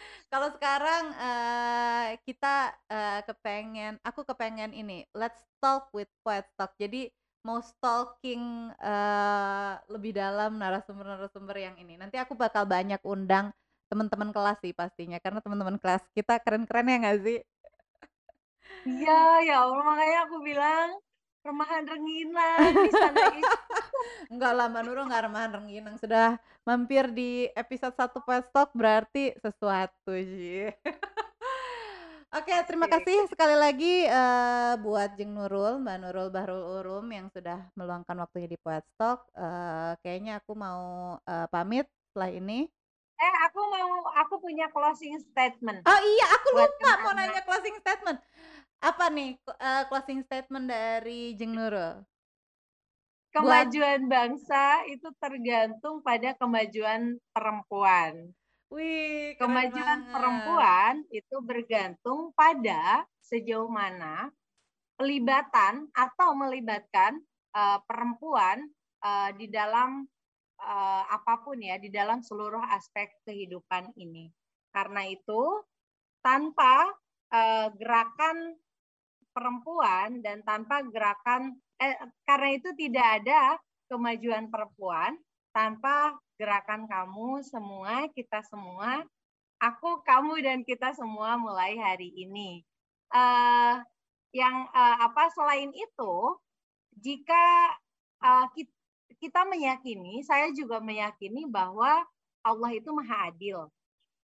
S1: Kalau sekarang, eee, kita, eee, kepengen aku kepengen ini, let's talk with Poet Talk. Jadi mau stalking, eee, lebih dalam narasumber-narasumber yang ini. Nanti aku bakal banyak undang teman-teman kelas sih pastinya, karena teman-teman kelas kita keren-keren ya nggak sih?
S2: Iya, ya Allah, makanya aku bilang remahan rengginang di sana
S1: Enggak lah, Mbak Nurul nggak remah rengginang, sudah mampir di episode 1 Poet Talk berarti sesuatu sih. Oke, terima
S2: Asik.
S1: kasih sekali lagi uh, buat Jeng Nurul, Mbak Nurul Bahrul Urum yang sudah meluangkan waktunya di Poet Talk. Uh, kayaknya aku mau uh, pamit setelah ini.
S2: Eh, aku mau aku punya closing statement.
S1: Oh iya, aku lupa mau nanya closing statement. Apa nih uh, closing statement dari Jeng Nurul?
S2: Kemajuan Buat... bangsa itu tergantung pada kemajuan perempuan.
S1: Wih,
S2: kemajuan
S1: banget.
S2: perempuan itu bergantung pada sejauh mana pelibatan atau melibatkan uh, perempuan uh, di dalam uh, apa pun ya, di dalam seluruh aspek kehidupan ini. Karena itu, tanpa uh, gerakan perempuan dan tanpa gerakan eh, karena itu tidak ada kemajuan perempuan tanpa gerakan kamu semua, kita semua, aku, kamu dan kita semua mulai hari ini. Uh, yang uh, apa selain itu, jika uh, kita meyakini, saya juga meyakini bahwa Allah itu maha adil.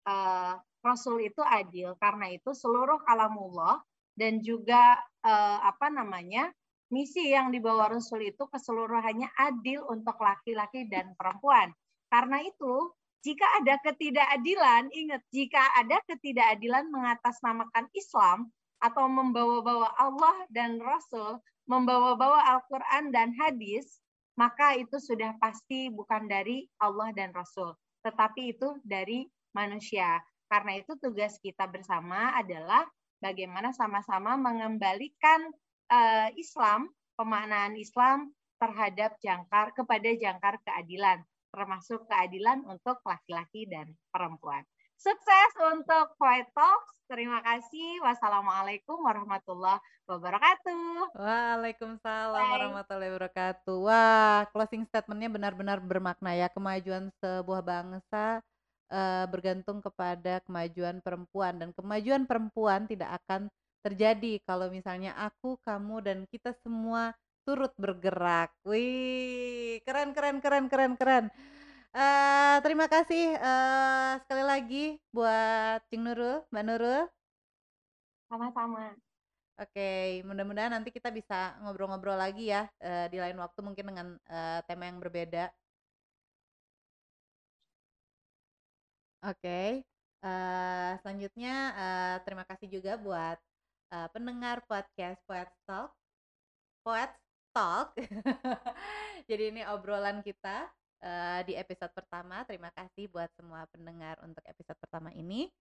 S2: Uh, Rasul itu adil karena itu seluruh kalamullah dan juga uh, apa namanya misi yang dibawa Rasul itu keseluruhannya adil untuk laki-laki dan perempuan. Karena itu, jika ada ketidakadilan, ingat, jika ada ketidakadilan mengatasnamakan Islam atau membawa-bawa Allah dan Rasul, membawa-bawa Al-Quran dan hadis, maka itu sudah pasti bukan dari Allah dan Rasul, tetapi itu dari manusia. Karena itu tugas kita bersama adalah bagaimana sama-sama mengembalikan uh, Islam, pemaknaan Islam terhadap jangkar kepada jangkar keadilan, termasuk keadilan untuk laki-laki dan perempuan. Sukses untuk Quiet Talks. Terima kasih. Wassalamualaikum warahmatullahi wabarakatuh.
S1: Waalaikumsalam Bye. warahmatullahi wabarakatuh. Wah, closing statementnya benar-benar bermakna ya. Kemajuan sebuah bangsa uh, bergantung kepada kemajuan perempuan dan kemajuan perempuan tidak akan terjadi kalau misalnya aku, kamu dan kita semua turut bergerak. Wih, keren keren keren keren keren. Uh, terima kasih uh, sekali lagi buat Cing Nurul, Mbak Nurul.
S2: Sama-sama.
S1: Oke, mudah-mudahan nanti kita bisa ngobrol-ngobrol lagi ya uh, di lain waktu mungkin dengan uh, tema yang berbeda. Oke, uh, selanjutnya uh, terima kasih juga buat uh, pendengar podcast Poet Talk. Poet Talk. Jadi ini obrolan kita uh, di episode pertama. Terima kasih buat semua pendengar untuk episode pertama ini.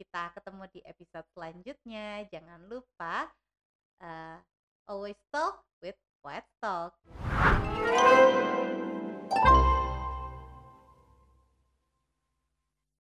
S1: Kita ketemu di episode selanjutnya. Jangan lupa uh, always talk with Poet Talk.